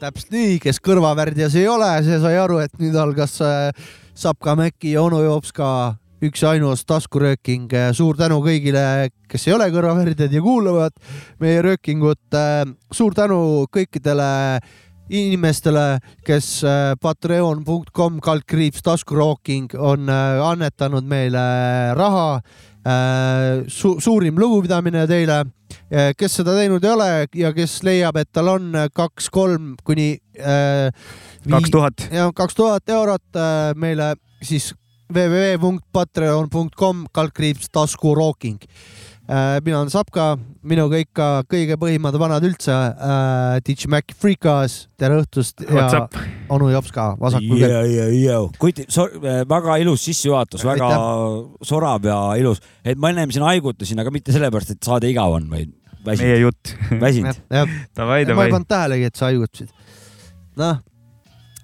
täpselt nii, kes kõrvavärdjas ei ole, see sai aru, et nüüd algas äh, Sapka Mäkki ja onu Jopska üks ainus taskurööking. suur tänu kõigile, kes ei ole kõrvavärdjad ja kuulavad meie röökingut. suur tänu kõikidele inimestele, kes äh, patreon.com kaldkriips taskurooking on äh, annetanud meile raha Su. suurim lugupidamine teile kes seda teinud ei ole ja kes leiab, et tal on kaks-kolm kuni kaks tuhat, ja kaks tuhat eurot meile siis www.patreon.com kaldkriips taskurooking mina olen Sapka, minuga ikka kõige põhimad vanad üldse äh,. DJ Mac Freekas, tere õhtust ja onu Jopska vasakul käel. kuid väga ilus sissejuhatus, väga sorav ja ilus, et ma ennem siin haigutasin, aga mitte sellepärast, et saade igav on, vaid väsinud. meie jutt. väsinud. davai, davai. ma ei pannud tähelegi, et sa haigutasid. noh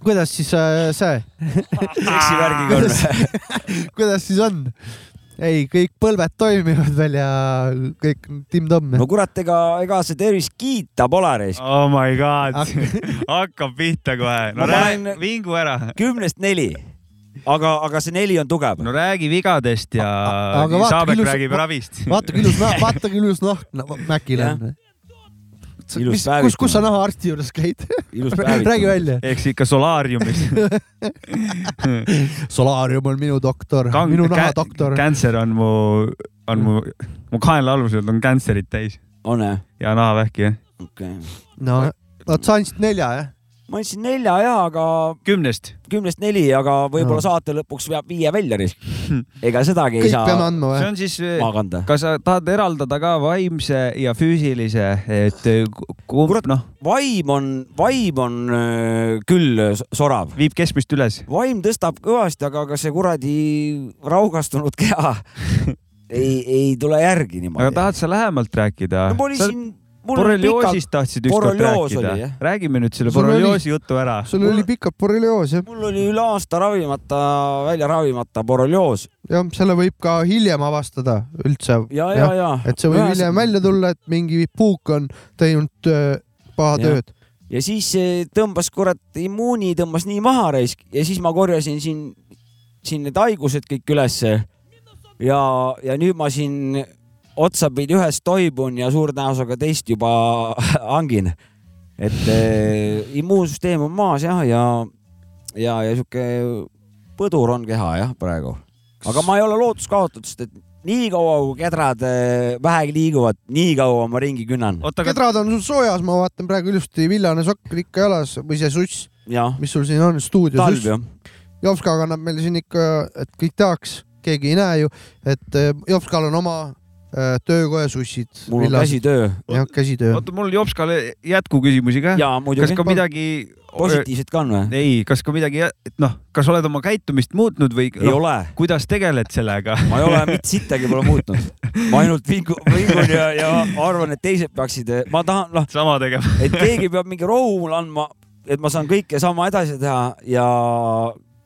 kuidas siis äh, see seksivärgiga on või? kuidas siis on? ei, kõik põlved toimivad veel ja kõik timm-tomm. no kurat, ega, ega see tervis kiita pole reis. Oh my god hakkab pihta kohe. no räägi, vingu ära. kümnest neli aga, aga see neli on tugev. no räägi vigadest ja Saabek räägib ravist. vaata kui ilus, vaata kui ilus nahk Mäkil on mis, kus, kus sa nahaarsti juures käid? räägi välja. eks ikka solaariumis solaarium on minu doktor, minu naha-doktor. Cancer on mu, on mu, mu kaenlaalused on cancer'it täis. on jah? ja nahavähki jah. okei okay.. no, vot sa andsid nelja jah? Ma andsin nelja ja, aga. kümnest? kümnest neli, aga võib-olla no. saate lõpuks peab viie välja risk. ega sedagi Kõik ei saa. peame andma või? see on siis, kas sa tahad eraldada ka vaimse ja füüsilise, et kumb noh? vaim on, vaim on äh, küll sorav. viib keskmist üles. vaim tõstab kõvasti, aga ka see kuradi raugastunud keha ei, ei tule järgi niimoodi. aga tahad sa lähemalt rääkida? no ma olin sa... siin borrelioosist tahtsid ükskord rääkida. räägime nüüd selle borrelioosi juttu ära. sul oli pikalt borrelioos jah? mul oli üle aasta ravimata, välja ravimata borrelioos. jah, selle võib ka hiljem avastada üldse. ja, ja, ja. et see võib ja, hiljem välja tulla, et mingi puuk on teinud äh, paha ja. tööd. ja siis tõmbas kurat immuuni tõmbas nii maha raisk ja siis ma korjasin siin, siin need haigused kõik ülesse. ja, ja nüüd ma siin otsapidi ühest toibun ja suure tõenäosusega teist juba hangin. et eh, immuunsüsteem on maas jah, ja, ja, ja sihuke põdur on keha jah, praegu. aga ma ei ole lootust kaotanud, sest et nii kaua, kui kedrad eh, vähegi liiguvad, nii kaua ma ringi künnan. kedrad on sul soojas, ma vaatan praegu ilusti villane sokk ikka jalas või see suss, mis sul siin on, stuudio suss. Jopska kannab meil siin ikka, et kõik teaks, keegi ei näe ju, et eh, Jopskal on oma Äh, töökoja sussid. mul on käsitöö. jah, käsitöö. oota, mul Jopskale jätkuküsimusi ka. kas ka midagi positiivset ka on või? ei, kas ka midagi, noh, kas oled oma käitumist muutnud või ei no, ole. kuidas tegeled sellega ma ei ole mitte sittagi pole muutnud. ma ainult vingu, vingun ja, ja arvan, et teised peaksid, ma tahan, noh. sama tegema et keegi peab mingi rohu mulle andma, et ma saan kõike sama edasi teha ja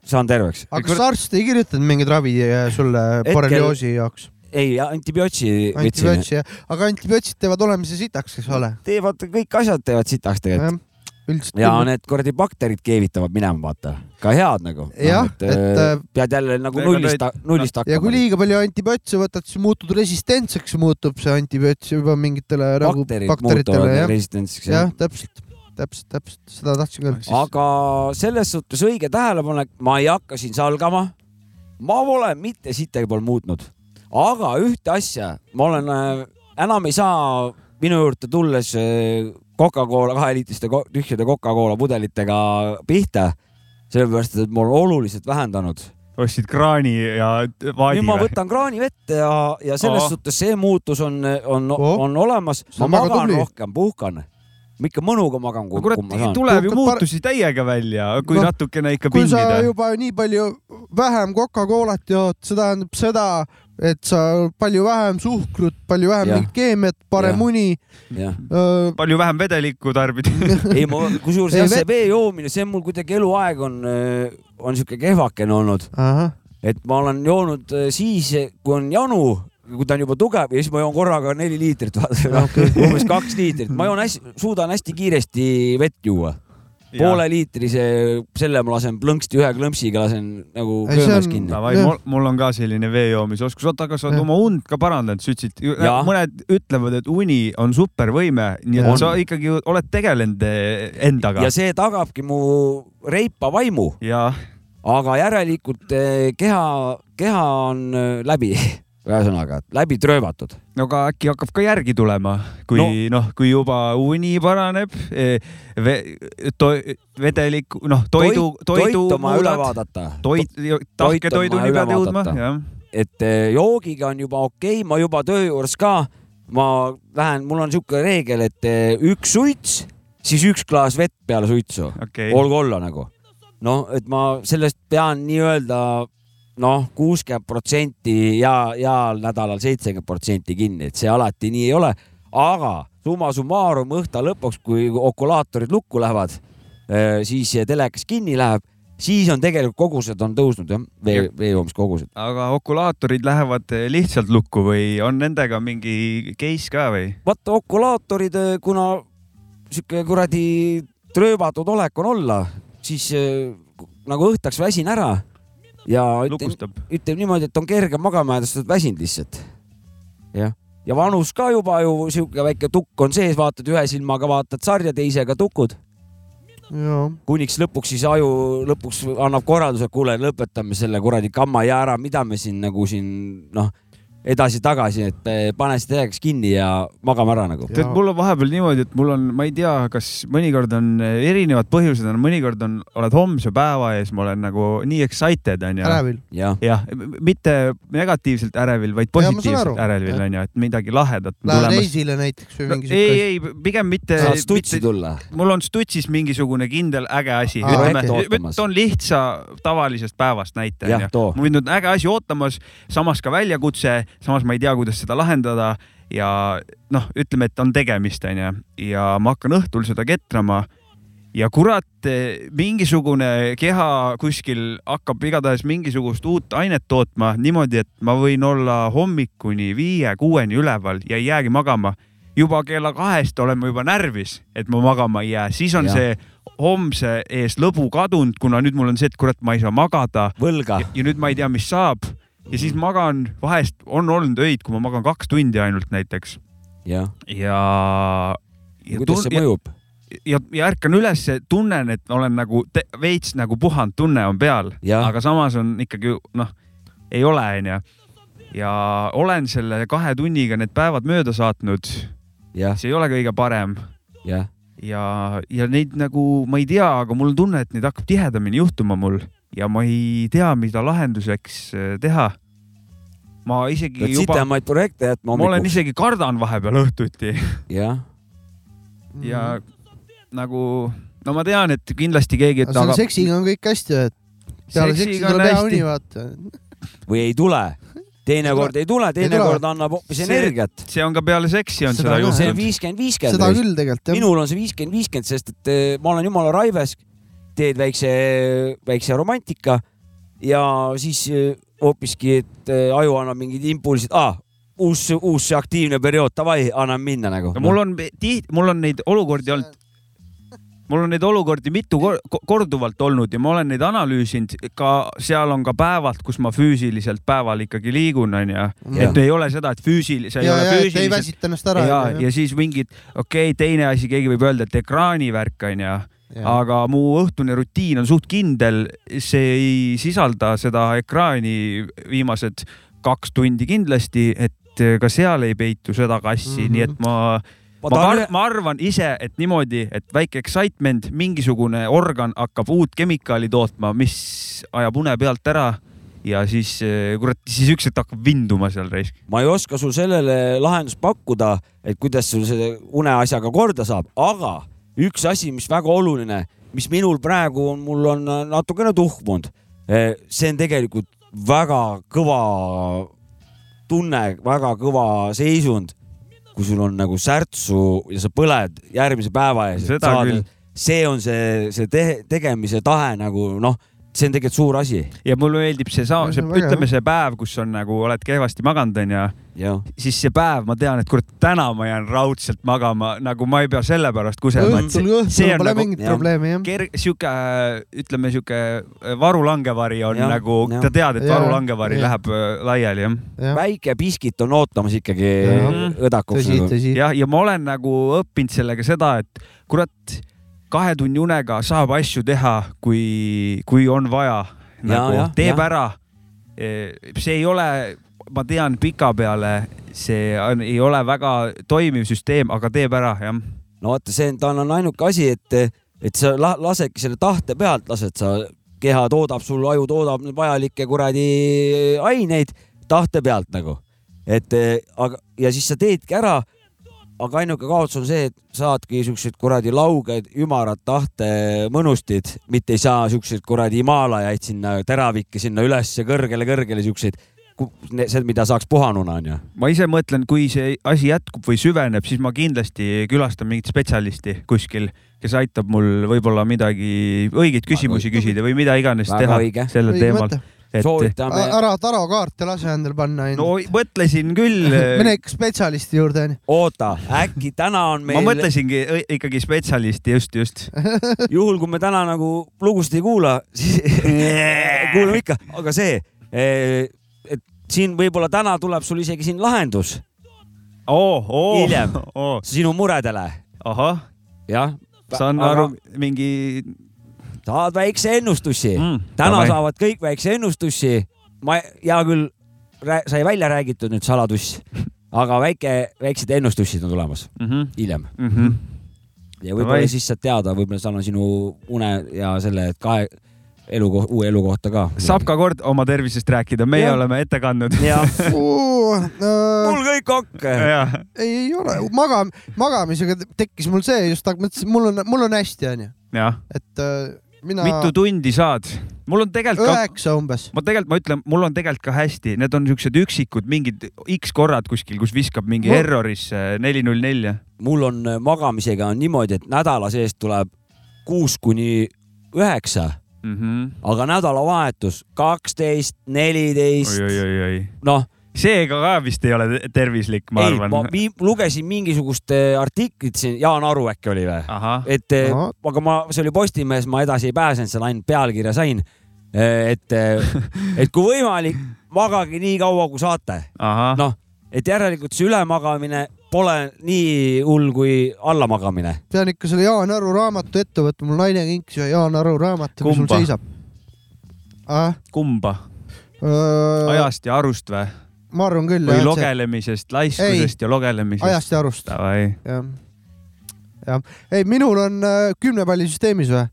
saan terveks. aga kas arst ei kirjutanud mingeid ravi sulle borrelioosi jaoks? Ei, antibiootsi. antibiootsi jah, aga antibiootsid teevad olemise sitaks, eks ole. teevad, kõik asjad teevad sitaks tegelikult. üldiselt. ja küll. need kuradi bakterid keevitavad minema, vaata, ka head nagu. jah, et, et. Äh, pead jälle nagu nullist, nullist hakkama. ja kui liiga palju antibiootse võtad, siis muutud resistentseks, muutub see antibioots juba mingitele nagu bakteritele. jah, jah, täpselt täpselt, täpselt, seda tahtsin öelda. aga selles suhtes õige tähelepanek, ma ei hakka siin salgama. ma pole mitte sittagi pole muutnud aga ühte asja ma olen, äh, enam ei saa minu juurde tulles äh, Coca-Cola kaheliitriste tühjade Coca-Cola pudelitega pihta, sellepärast et ma olen oluliselt vähendanud ostsid kraani ja vaadi nüüd ma võtan kraanivett ja, ja selles oh. suhtes see muutus on, on oh., on olemas. ma magan rohkem, puhkan ma ikka mõnuga magan, kui kurat kui ma, saan. tuleb ju Puhtalt par- muutusi täiega välja, kui Noh, natukene ikka kui sa pindida. juba nii palju vähem Coca-Colat jood, see tähendab seda, et sa palju vähem suhkrut, palju vähem mingit keemiat, parem Jah. uni. jah, palju vähem vedelikku tarbid. ei ma, kusjuures jah, see vee joomine, see on mul kuidagi eluaeg on, on sihuke kehvakene olnud, et ma olen joonud siis, kui on janu, kui ta on juba tugev ja siis ma joon korraga neli liitrit, umbes kaks liitrit, ma joon hästi, suudan hästi kiiresti vett juua. poole liitrise, selle ma lasen plõnksti ühe klõmpsiga lasen nagu köömes kinni. Mul, mul on ka selline vee joomisoskus, oota, aga sa oled oma und ka parandanud, sa ütlesid, mõned ütlevad, et uni on supervõime, nii et On. sa ikkagi oled tegelenud eh, endaga. Ja. see tagabki mu reipa vaimu, ja aga järelikult eh, keha, keha on eh, läbi, ühesõnaga läbi tröövatud. no aga äkki hakkab ka järgi tulema, kui No. noh, kui juba uni paraneb, ve, to, vedelik, noh, toidu, toidu toit vaja üle vaadata, toit, vaja üle pead jõudma, jah. et eh, joogiga on juba okei okay,, ma juba töö juures ka, ma lähen, mul on niisugune reegel, et eh, üks suits, siis üks klaas vett peale suitsu, okei, olgu olla nagu. noh, et ma sellest pean nii-öelda noh, kuuskümmend protsenti ja, heal nädalal seitsekümmend protsenti kinni, et see alati nii ei ole, aga summa summarum õhta lõpuks, kui okulaatorid lukku lähevad, siis telekas kinni läheb, siis on tegelikult kogused on tõusnud jah, vee, veejoomiskogused. aga okulaatorid lähevad eh, lihtsalt lukku või on nendega mingi case ka või? vaata okulaatorid, kuna sihuke kuradi trööbatud olek on olla, siis nagu õhtaks väsin ära ja lukustab. ütleme niimoodi, et on kerge magama jääda, sest oled väsinud lihtsalt. jah, ja vanus ka juba ju sihuke väike tukk on sees, vaatad ühe silmaga vaatad sarja, teisega tukud, kuniks lõpuks siis aju lõpuks annab korralduse, kuule, lõpetame selle kuradi kamma ja ära, mida me siin nagu siin noh, edasi-tagasi, et eh, pane see telekas kinni ja magame ära nagu. tead, mul on vahepeal niimoodi, et mul on, ma ei tea, kas mõnikord on eh, erinevad põhjused on, mõnikord on, oled homse päeva ees, ma olen nagu nii excited onju. ärevil. jah, jah, mitte negatiivselt ärevil, vaid positiivselt ärevil onju, et midagi lahedat Lähed tulemas. reisile näiteks või No, mingi ei, siuke. ei, pigem mitte, saad stutsi mitte, tulla. mul on stutsis mingisugune kindel äge asi, ütleme toon lihtsa tavalisest päevast näite onju. mul on äge asi ootamas, samas ka väljakutse, samas ma ei tea, kuidas seda lahendada ja noh, ütleme, et on tegemist, onju, ja ma hakkan õhtul seda ketrama ja kurat, mingisugune keha kuskil hakkab igatahes mingisugust uut ainet tootma niimoodi, et ma võin olla hommikuni viie-kuueni üleval ja ei jäägi magama. juba kella kahest olen ma juba närvis, et ma magama ei jää, siis on ja. see homse ees lõbu kadunud, kuna nüüd mul on see, et kurat, ma ei saa magada ja,. ja nüüd ma ei tea, mis saab ja siis magan, vahest on olnud öid, kui ma magan kaks tundi ainult näiteks. Jah, ja. ja, kuidas see ja, mõjub? ja, ja ärkan üles, tunnen, et olen nagu veits nagu puhanud tunne on peal, aga samas on ikkagi noh, ei ole, onju. ja olen selle kahe tunniga need päevad mööda saatnud, see ei ole kõige parem. Jah, ja, ja neid nagu ma ei tea, aga mul on tunne, et neid hakkab tihedamini juhtuma mul ja ma ei tea, mida lahenduseks äh, teha. ma isegi pead juba, sitemaid projekte jätma ma olen hommikuks. isegi kardan vahepeal õhtuti jah, ja nagu no ma tean, et kindlasti keegi, aga seksiga on kõik hästi, et peale seksi seksiga on tuleb hea uni, vaata. või ei tule, teinekord ei tule, teinekord annab hoopis energiat. see on ka peale seksi on Seda seda ka, see on juhtunud. viiskümmend, seda viiskümmend. küll tegelikult jah. minul on see viiskümmend, viiskümmend, sest et eh, ma olen jumala raives, teed väikse, väikse romantika ja siis eh, hoopiski, et eh, aju annab mingid impulsid ah,, uus, uus aktiivne periood, davai, anname minna nagu. no mul on tihti, mul on neid olukordi olnud, mul on neid olukordi mitu kor korduvalt olnud ja ma olen neid analüüsinud, ka seal on ka päevad, kus ma füüsiliselt päeval ikkagi liigun, onju. Et ei ole seda, et füüsil-, sa ei ja, ole ja, et ei füüsiliselt väsita ennast ära. ja, ja siis mingid, okei okay,, teine asi, keegi võib öelda, et ekraanivärk onju, aga mu õhtune rutiin on suht kindel, see ei sisalda seda ekraani viimased kaks tundi kindlasti, et ka seal ei peitu seda kassi mm. -hmm. nii et ma, ma ma, ar ma arvan ise, et niimoodi, et väike excitement, mingisugune organ hakkab uut kemikaali tootma, mis ajab une pealt ära ja siis eh, kurat, siis üks hetk hakkab vinduma seal raisk. ma ei oska sul sellele lahendust pakkuda, et kuidas sul selle uneasjaga korda saab, aga üks asi, mis väga oluline, mis minul praegu on, mul on natukene tuhmunud. see on tegelikult väga kõva tunne, väga kõva seisund, kui sul on nagu särtsu ja sa põled järgmise päeva ees. see on see, see te tegemise tahe nagu noh see on tegelikult suur asi. ja mulle meeldib see, see, ütleme see päev, kus on nagu oled kehvasti maganud, onju. Siis see päev, ma tean, et kurat, täna ma jään raudselt magama, nagu ma ei pea selle pärast kusema. õhtul, õhtul pole nagu, mingit probleemi jah. kerge, sihuke, ütleme sihuke varulangevari on ja, nagu, ta tead, et varulangevari läheb äh, laiali jah ja.. väike piskit on ootamas ikkagi õdakuks. Nagu. jah, ja ma olen nagu õppinud sellega seda, et kurat kahe tunni unega saab asju teha, kui, kui on vaja. nagu teeb ja. ära. E, see ei ole, ma tean, pikapeale see on, ei ole väga toimiv süsteem, aga teeb ära, jah. no vaata, see, tal on ainuke asi, et, et sa la, lasedki selle tahte pealt, lased sa, keha toodab sul, aju toodab vajalikke kuradi aineid tahte pealt nagu. et aga, ja siis sa teedki ära aga ainuke kaotus on see, et saadki siuksed kuradi lauged ümarad tahtemõnustid, mitte ei saa siukseid kuradi Himaalajaid sinna, teravikke sinna ülesse kõrgele-kõrgele siukseid see, mida saaks puhanuna, onju. ma ise mõtlen, kui see asi jätkub või süveneb, siis ma kindlasti külastan mingit spetsialisti kuskil, kes aitab mul võib-olla midagi, õigeid küsimusi küsida või mida iganes teha õige. sellel teemal et soovitame. ära tarokaarte lase endale panna. no mõtlesin küll mine ikka spetsialisti juurde onju. oota, äkki täna on meil. ma mõtlesingi ikkagi spetsialisti, just, just juhul, kui me täna nagu lugusid ei kuula, siis kuulame ikka, aga see, eh, et siin võib-olla täna tuleb sul isegi siin lahendus oh,. Oh, hiljem oh. sinu muredele. ahah. jah. saan aga... aru, mingi saad väikse ennustusi mm,. täna tavai. saavad kõik väikse ennustusi. ma, hea küll, sai välja räägitud nüüd saladuss, aga väike, väiksed ennustussid on tulemas mm -hmm. hiljem mm. -hmm. ja võib-olla siis saad teada, võib-olla saan sinu une ja selle, et kahe elukoht, uue elu kohta ka. saab ka kord oma tervisest rääkida, meie ja. oleme ette kandnud uh, mul kõik okk. ei, ei ole, maga-, magamisega tekkis mul see just, mõtlesin, mul on, mul on hästi, onju. et äh, mina. mitu tundi saad? mul on tegelikult. üheksa umbes. ma tegelikult, ma ütlen, mul on tegelikult ka hästi, need on siuksed üksikud mingid X korrad kuskil, kus viskab mingi mul... errorisse neli null nelja. mul on äh, magamisega on niimoodi, et nädala sees tuleb kuus kuni üheksa mm. -hmm. aga nädalavahetus kaksteist, neliteist. noh seega ka vist ei ole tervislik, ma ei, arvan. ma lugesin mingisugust äh, artiklit siin, Jaan Aru äkki oli või? et äh, Aha. aga ma, see oli Postimehes, ma edasi ei pääsenud, seal ainult pealkirja sain. Äh, et, et kui võimalik, magage nii kaua, kui saate. noh, et järelikult see ülemagamine pole nii hull kui allamagamine. pean ikka selle Jaan Aru raamatu ette võtma, mul naine kinkis ühe Jaan Aru raamatu, mis mul seisab ah?. kumba? ajast ja arust või? ma arvan küll. või jah, logelemisest, laiskusest ei, ja logelemisest. ajast ja arust. jah, jah. ei, minul on äh, kümnepallisüsteemis või?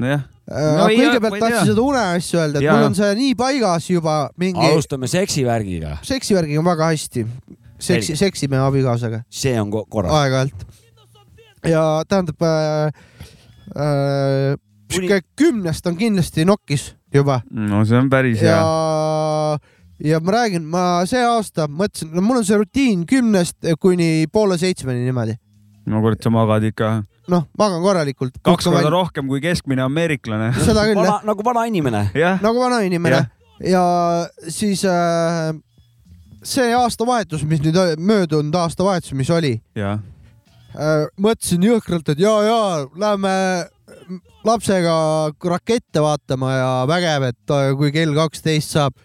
nojah äh, no, kõigepealt tahtsin seda uneasja öelda, et ja. mul on see nii paigas juba mingi. alustame seksivärgiga. seksivärgiga on väga hästi. Seksi, seksime abikaasaga. see on korras. aeg-ajalt. ja tähendab äh,, äh, sihuke kümnest on kindlasti nokis juba. no see on päris hea. ja ja ma räägin, ma see aasta mõtlesin, no mul on see rutiin kümnest kuni poole seitsmeni niimoodi. no kurat, sa magad ikka. noh, magan korralikult. kaks korda vaid... rohkem kui keskmine ameeriklane. seda küll jah. nagu vana inimene. nagu vana inimene. ja siis äh, see aastavahetus, mis nüüd möödunud aastavahetus, mis oli. Äh, mõtlesin jõhkralt, et ja, ja lähme lapsega rakette vaatama ja vägev, et äh, kui kell kaksteist saab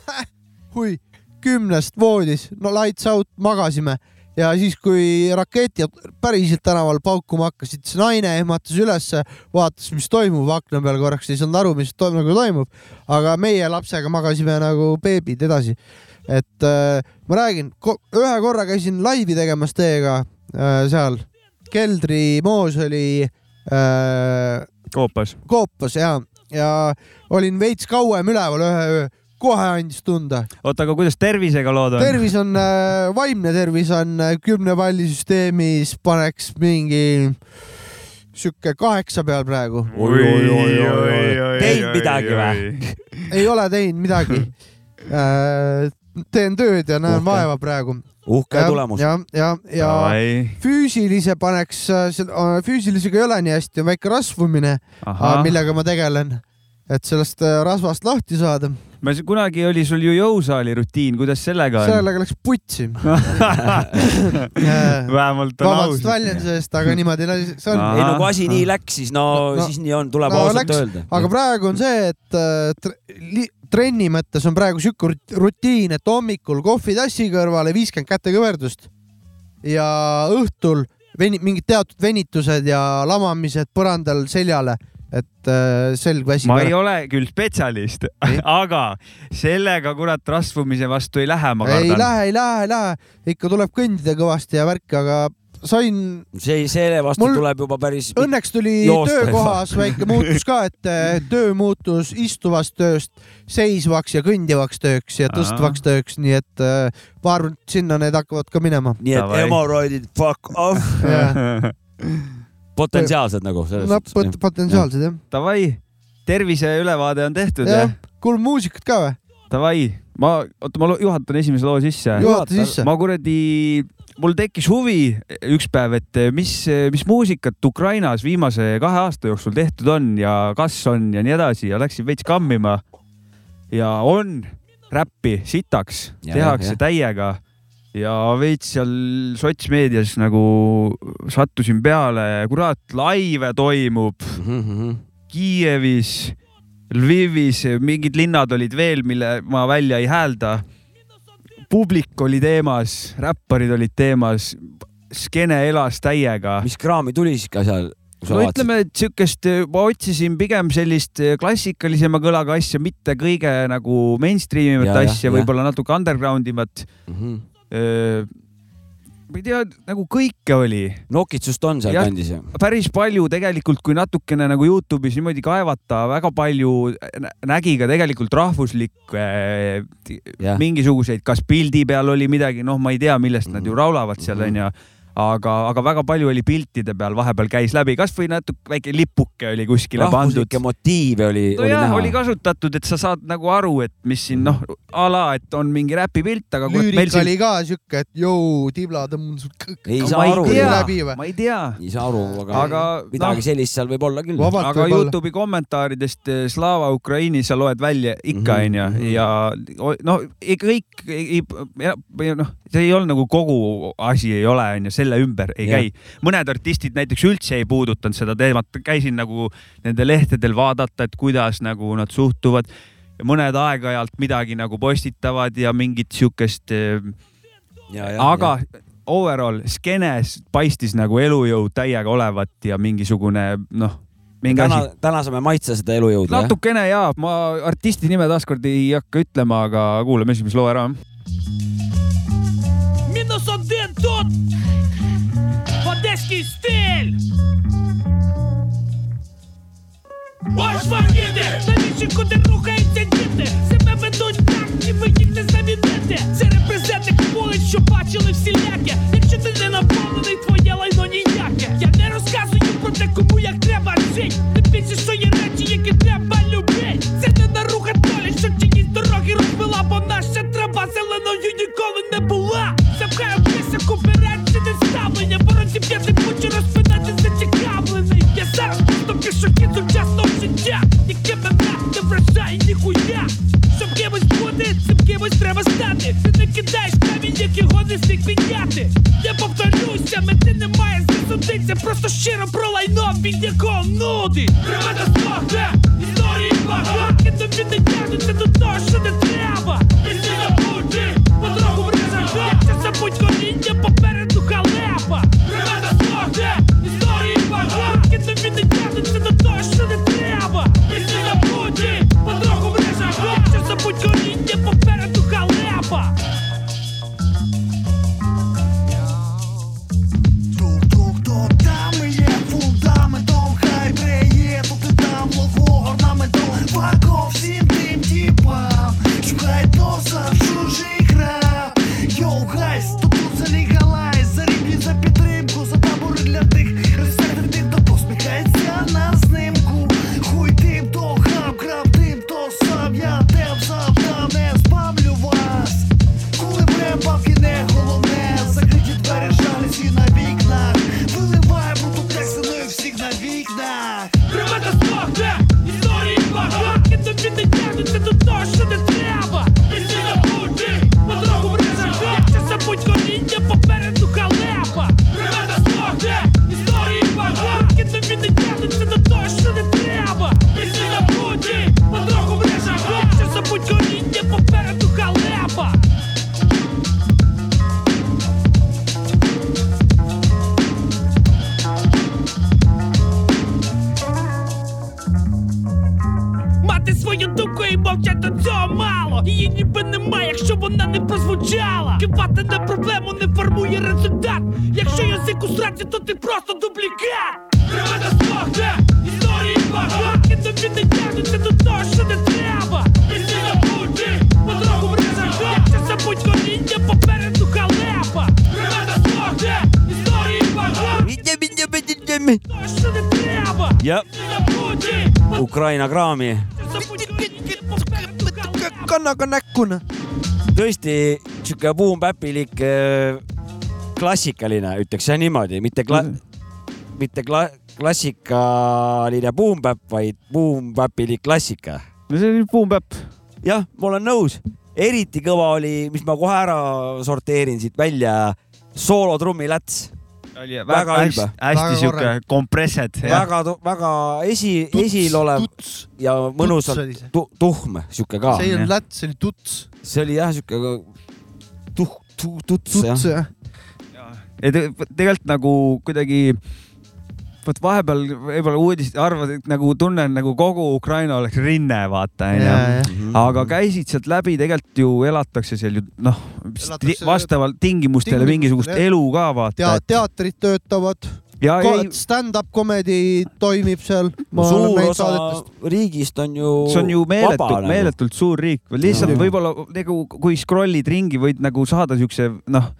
hui, kümnest voodis, no lights out, magasime ja siis, kui raketid päriselt tänaval paukuma hakkasid, siis naine ehmatas ülesse, vaatas, mis toimub akna peal korraks, ei saanud aru, mis toimub, nagu toimub. aga meie lapsega magasime nagu beebid edasi. Et äh, ma räägin, ühe korra käisin laivi tegemas teiega äh, seal, keldrimoos oli äh,. koopas. koopas ja, ja olin veits kauem üleval ühe öö kohe andis tunda. oota, aga kuidas tervisega lood on? tervis on äh,, vaimne tervis on äh, kümne palli süsteemis, paneks mingi sihuke kaheksa peal praegu. Teinud midagi või?? ei ole teinud midagi. teen tööd ja näen Uhke. vaeva praegu. uhke tulemus. ja, ja, ja füüsilise paneks, füüsilisega ei ole nii hästi, on väike rasvumine, millega ma tegelen, et sellest äh, rasvast lahti saada. ma s- kunagi oli sul ju jõusaali rutiin, kuidas sellega on? sellega läks putsi. vähemalt on vabandust aus. väljenduse eest, aga niimoodi see on. ei no kui asi nii läks, siis no, No- siis nii on, tuleb no ausalt läks, öelda. aga praegu on see, et äh, trenni mõttes on praegu sihuke rut- rutiin, et hommikul kohvitassi kõrvale viiskümmend kätekõverdust ja õhtul veni-, mingid teatud venitused ja lamamised põrandal seljale, et äh, selg väsib ma ei ole küll spetsialist Ei. aga sellega kurat rasvumise vastu ei lähe, ma ei kardan. lähe, ei lähe, ei lähe, ikka tuleb kõndida kõvasti ja värki, aga sain, see, selle vastu Mul- tuleb juba päris. õnneks tuli Joosta töökohas väike muutus ka, et äh, töö muutus istuvast tööst seisvaks ja kõndivaks tööks ja tõstvaks tööks, nii et äh, ma arvan, et sinna need hakkavad ka minema. nii et hemoroidid fuck off, potentsiaalsed nagu selles no pot-. potentsiaalsed jah. Davai, terviseülevaade on tehtud jah kuulame muusikat ka või? Davai, ma, oota, ma juhatan esimese loo sisse. juhata sisse. ma kuradi, mul tekkis huvi üks päev, et mis, mis muusikat Ukrainas viimase kahe aasta jooksul tehtud on ja kas on ja nii edasi ja läksin veits kammima. ja on räppi sitaks, Ja, tehakse jah, jah. täiega ja veits seal sotsmeedias nagu sattusin peale, kurat, laive toimub Mhm, Kiievis, Lvivis, mingid linnad olid veel, mille ma välja ei häälda. Publik oli teemas, räpparid olid teemas, skeene elas täiega. mis kraami tuli siis ka seal? no ütleme, et siukest, ma otsisin pigem sellist klassikalisema kõlaga asja, mitte kõige nagu mainstream imat asja, võib-olla natuke underground imat. Mhm. Ma ei tea, nagu kõike oli nokitsust on Jah. sealkandis ju? päris palju tegelikult, kui natukene nagu Youtube'is niimoodi kaevata, väga palju nä- nägi ka tegelikult rahvuslikke Jah. mingisuguseid, kas pildi peal oli midagi, noh, ma ei tea, millest nad ju laulavad seal Mhm. onju. aga, aga väga palju oli piltide peal, vahepeal käis läbi, kasvõi natuke väike lipuke oli kuskile pandud rahvuslikke. motiive oli, oli nojah, näha. oli kasutatud, et sa saad nagu aru, et mis siin noh, a la, et on mingi räpipilt, aga lüürika siin oli ka siuke, et jõu, tibla tõmbas kõk- ei No saa ei aru, ma ei tea, ei saa aru, aga, aga midagi noh, sellist seal võib olla küll. aga. Youtube'i kommentaaridest eh, Slava Ukraini sa loed välja ikka Mhm, onju mhm. ja o- no ei- kõik ei, ei, noh, see ei olnud nagu kogu asi ei ole onju, selle selle ümber ei ja. käi. mõned artistid näiteks üldse ei puudutanud seda teemat, käisin nagu nende lehtedel vaadata, et kuidas nagu nad suhtuvad. mõned aeg-ajalt midagi nagu postitavad ja mingit siukest. Eh, aga ja. overall skeenes paistis nagu elujõud täiega olevat ja mingisugune noh mingi täna, asi. täna saame maitsta seda elujõudu. natukene ja, ma artisti nime taaskord ei hakka ütlema, aga kuulame esimese loo ära. minna saab teha. Ось вам їде, навіщо куди рухаються діти? Себе ведуть так, ніби їх не замінити. Це репрезентник вулиць, що бачили всіляке. Якщо ти не наповнений, твоє лайно ніяке. Я не розказую про те, кому як треба жить. Тим більше, що є речі, які треба любить. Це не наруха долі, що чиїсь дороги розбила, бо наша трава зеленою ніколи не була. Запхаю писок уперед, Ukraina kraami. kannaga näkkuna. tõesti sihuke buum-päpilik, äh, klassikaline, ütleks jah niimoodi, mitte kla- mm, -hmm. mitte kla-, klassikaline buum-päpp, vaid buum-päpilik klassika. no see oli buum-päpp. jah, ma olen nõus, eriti kõva oli, mis ma kohe ära sorteerin siit välja, soolotrummi läts oli Väga väga hästi hästi siuke kompressed. väga, väga esi, esil olev tuts, ja oli mõnusalt see. tu, tuhm, sihuke ka see ei olnud läts, see oli tuts, see oli jah, sihuke tuh-, tuh-, tuts tuts. jah. ja te, tegelikult nagu kuidagi vot vahepeal võib-olla uudist arvad, et nagu tunnen nagu kogu Ukraina oleks rinne, vaata onju. Mhm. aga käisid sealt läbi, tegelikult ju elatakse seal ju noh, vastavalt tingimustele Tingimustele, mingisugust jah. elu ka vaata tea-,. teatrid töötavad, ja ei, stand-up comedy toimib seal. suur osa riigist on ju see on ju meeletult, nagu. meeletult suur riik, lihtsalt võib-olla nagu kui scroll'id ringi, võid nagu saada siukse noh,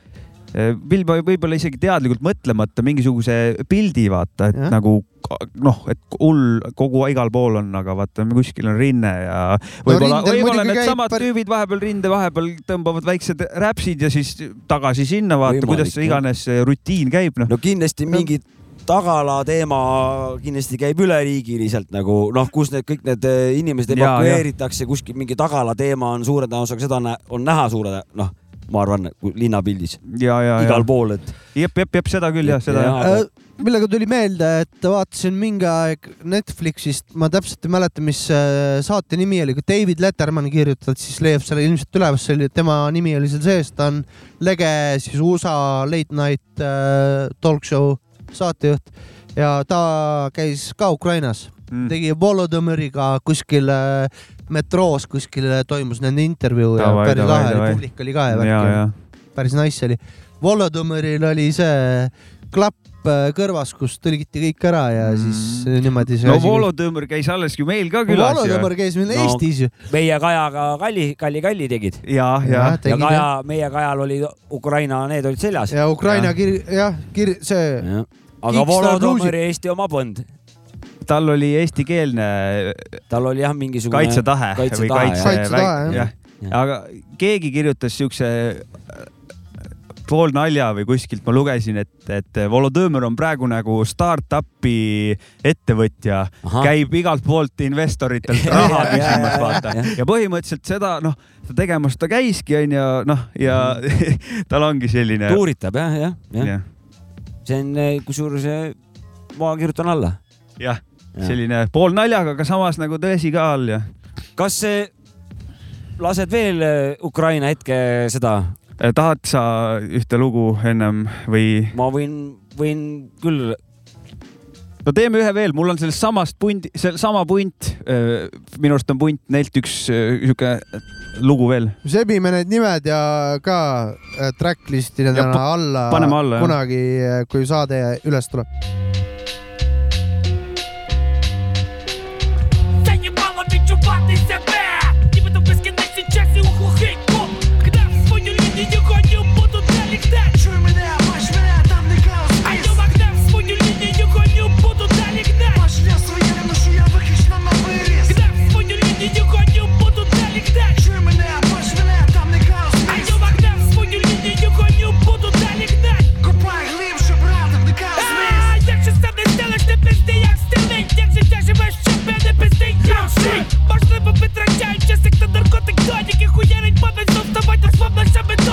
võib-olla, võib-olla isegi teadlikult mõtlemata mingisuguse pildi vaata, et ja. nagu noh, et hull kogu igal pool on, aga vaata kuskil on rinne ja võib-olla no,, võib-olla needsamad par- tüübid vahepeal rinde vahepeal tõmbavad väiksed räpsid ja siis tagasi sinna vaata, kuidas see iganes see rutiin käib, noh. no kindlasti mingi tagala teema kindlasti käib üleriigiliselt nagu noh, kus need kõik need eh, inimesed Ja, evakueeritakse, kuskil mingi tagala teema on suure tõenäosusega, seda on näha suure noh, ma arvan, linnapildis ja, ja, ja igal pool, et jep, jep, jep seda küll jah, seda Ja- jah. Äh, millega tuli meelde, et vaatasin mingi aeg Netflixist, ma täpselt ei mäleta, mis äh, saate nimi oli, kui David Letterman kirjutad, siis leiab selle ilmselt üleval, see oli, tema nimi oli seal sees, ta on lege siis USA late night äh, talk show saatejuht ja ta käis ka Ukrainas, Mm. tegi Volodõmõriga kuskil metroos kuskil toimus nende intervjuu ja Davai, päris lahe oli, publik oli ka ja ja, värk ja päris nice oli. Volodõmõril oli see klapp äh, kõrvas, kus tõlgiti kõik ära ja Mm. siis niimoodi see no asi- Volodõmõr käis alles ju meil ka külas. Volodõmõr käis meil No, Eestis ju. meie Kajaga Kalli, Kalli, Kalli tegid ja, ja ja tegid, Kaja, meie Kajal oli Ukraina, need olid seljas. ja Ukraina kir-, jah, kir-, see, aga Volodõmõri Eesti oma polnud, tal oli eestikeelne tal oli jah mingisugune kaitsetahe või kaitsetahe, kaitse, Kaitsetahe, jah. aga keegi kirjutas siukse äh, pool nalja või kuskilt ma lugesin, et, et Volodõmõr on praegu nagu startup'i ettevõtja, käib igalt poolt investoritelt Ja, raha ja, küsimas, ja, vaata ja.. ja põhimõtteliselt seda noh, ta tegemas ta käiski, onju, noh ja tal ongi selline. tuuritab jah, jah, jah. jah, see on, kusjuures eh, ma kirjutan alla. jah, selline pool naljaga, aga samas nagu tõsi ka all ja kas see, lased veel eh, Ukraina hetke seda, Eh, tahad sa ühte lugu ennem või? ma võin, võin küll, no teeme ühe veel, mul on sellest samast punt, see sama punt, minu arust on punt neilt üks äh, sihuke lugu veel. sebime need nimed ja ka äh, tracklist'i Ja nendele pa- alla paneme alla, kunagi, kui saade üles tuleb.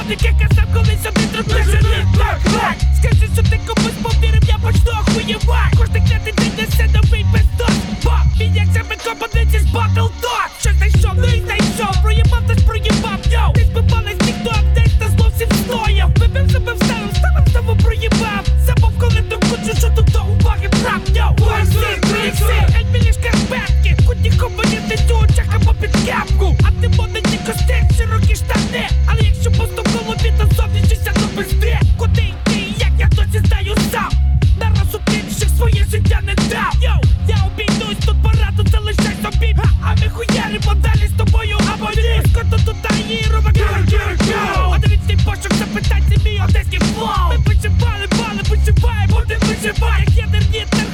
Таке казав, колись, сюди трудно жити так, так. Скажи, що ти комусь повірив, я почну охуєвать Кожний клятий день несе новий бездос Боб, міняться ми компоненті з батл дот Що знайшов, ну і знайшов, проїбав, та ж проєбав, йоу. Ти збивались ніхто, а аптеч та знов всім стояв. Вибив себе вставив, ставив знову проїбав. Забув, коли то хочу, що тут до уваги брав, йоу. Уайси, трикси, ельмілішка збетки Кутні компоненти тючах або під кепку. А ти моне мої ромаки. Одиничний пошук запитайте мій одеський флоу Ми почували, бали, почуває, будемо виживає, як ядерні та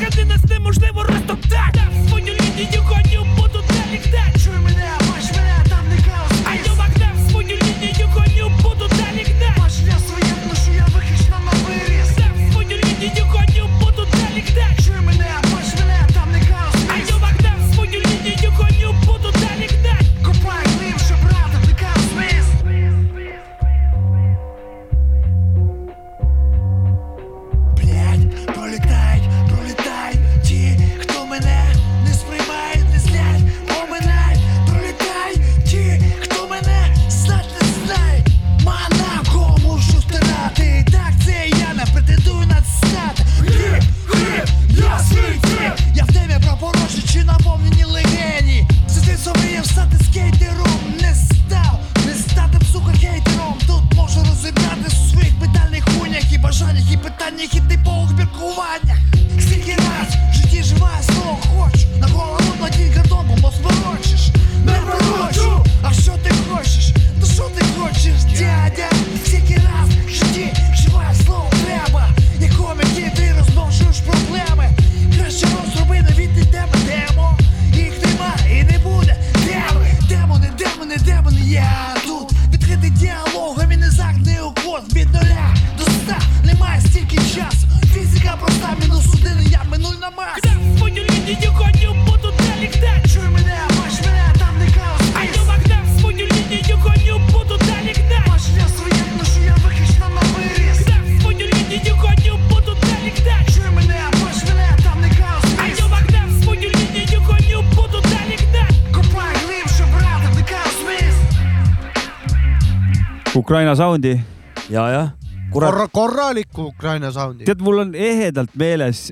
Ukraina soundi. ja, jah. korra, korralikku Ukraina soundi. tead, mul on ehedalt meeles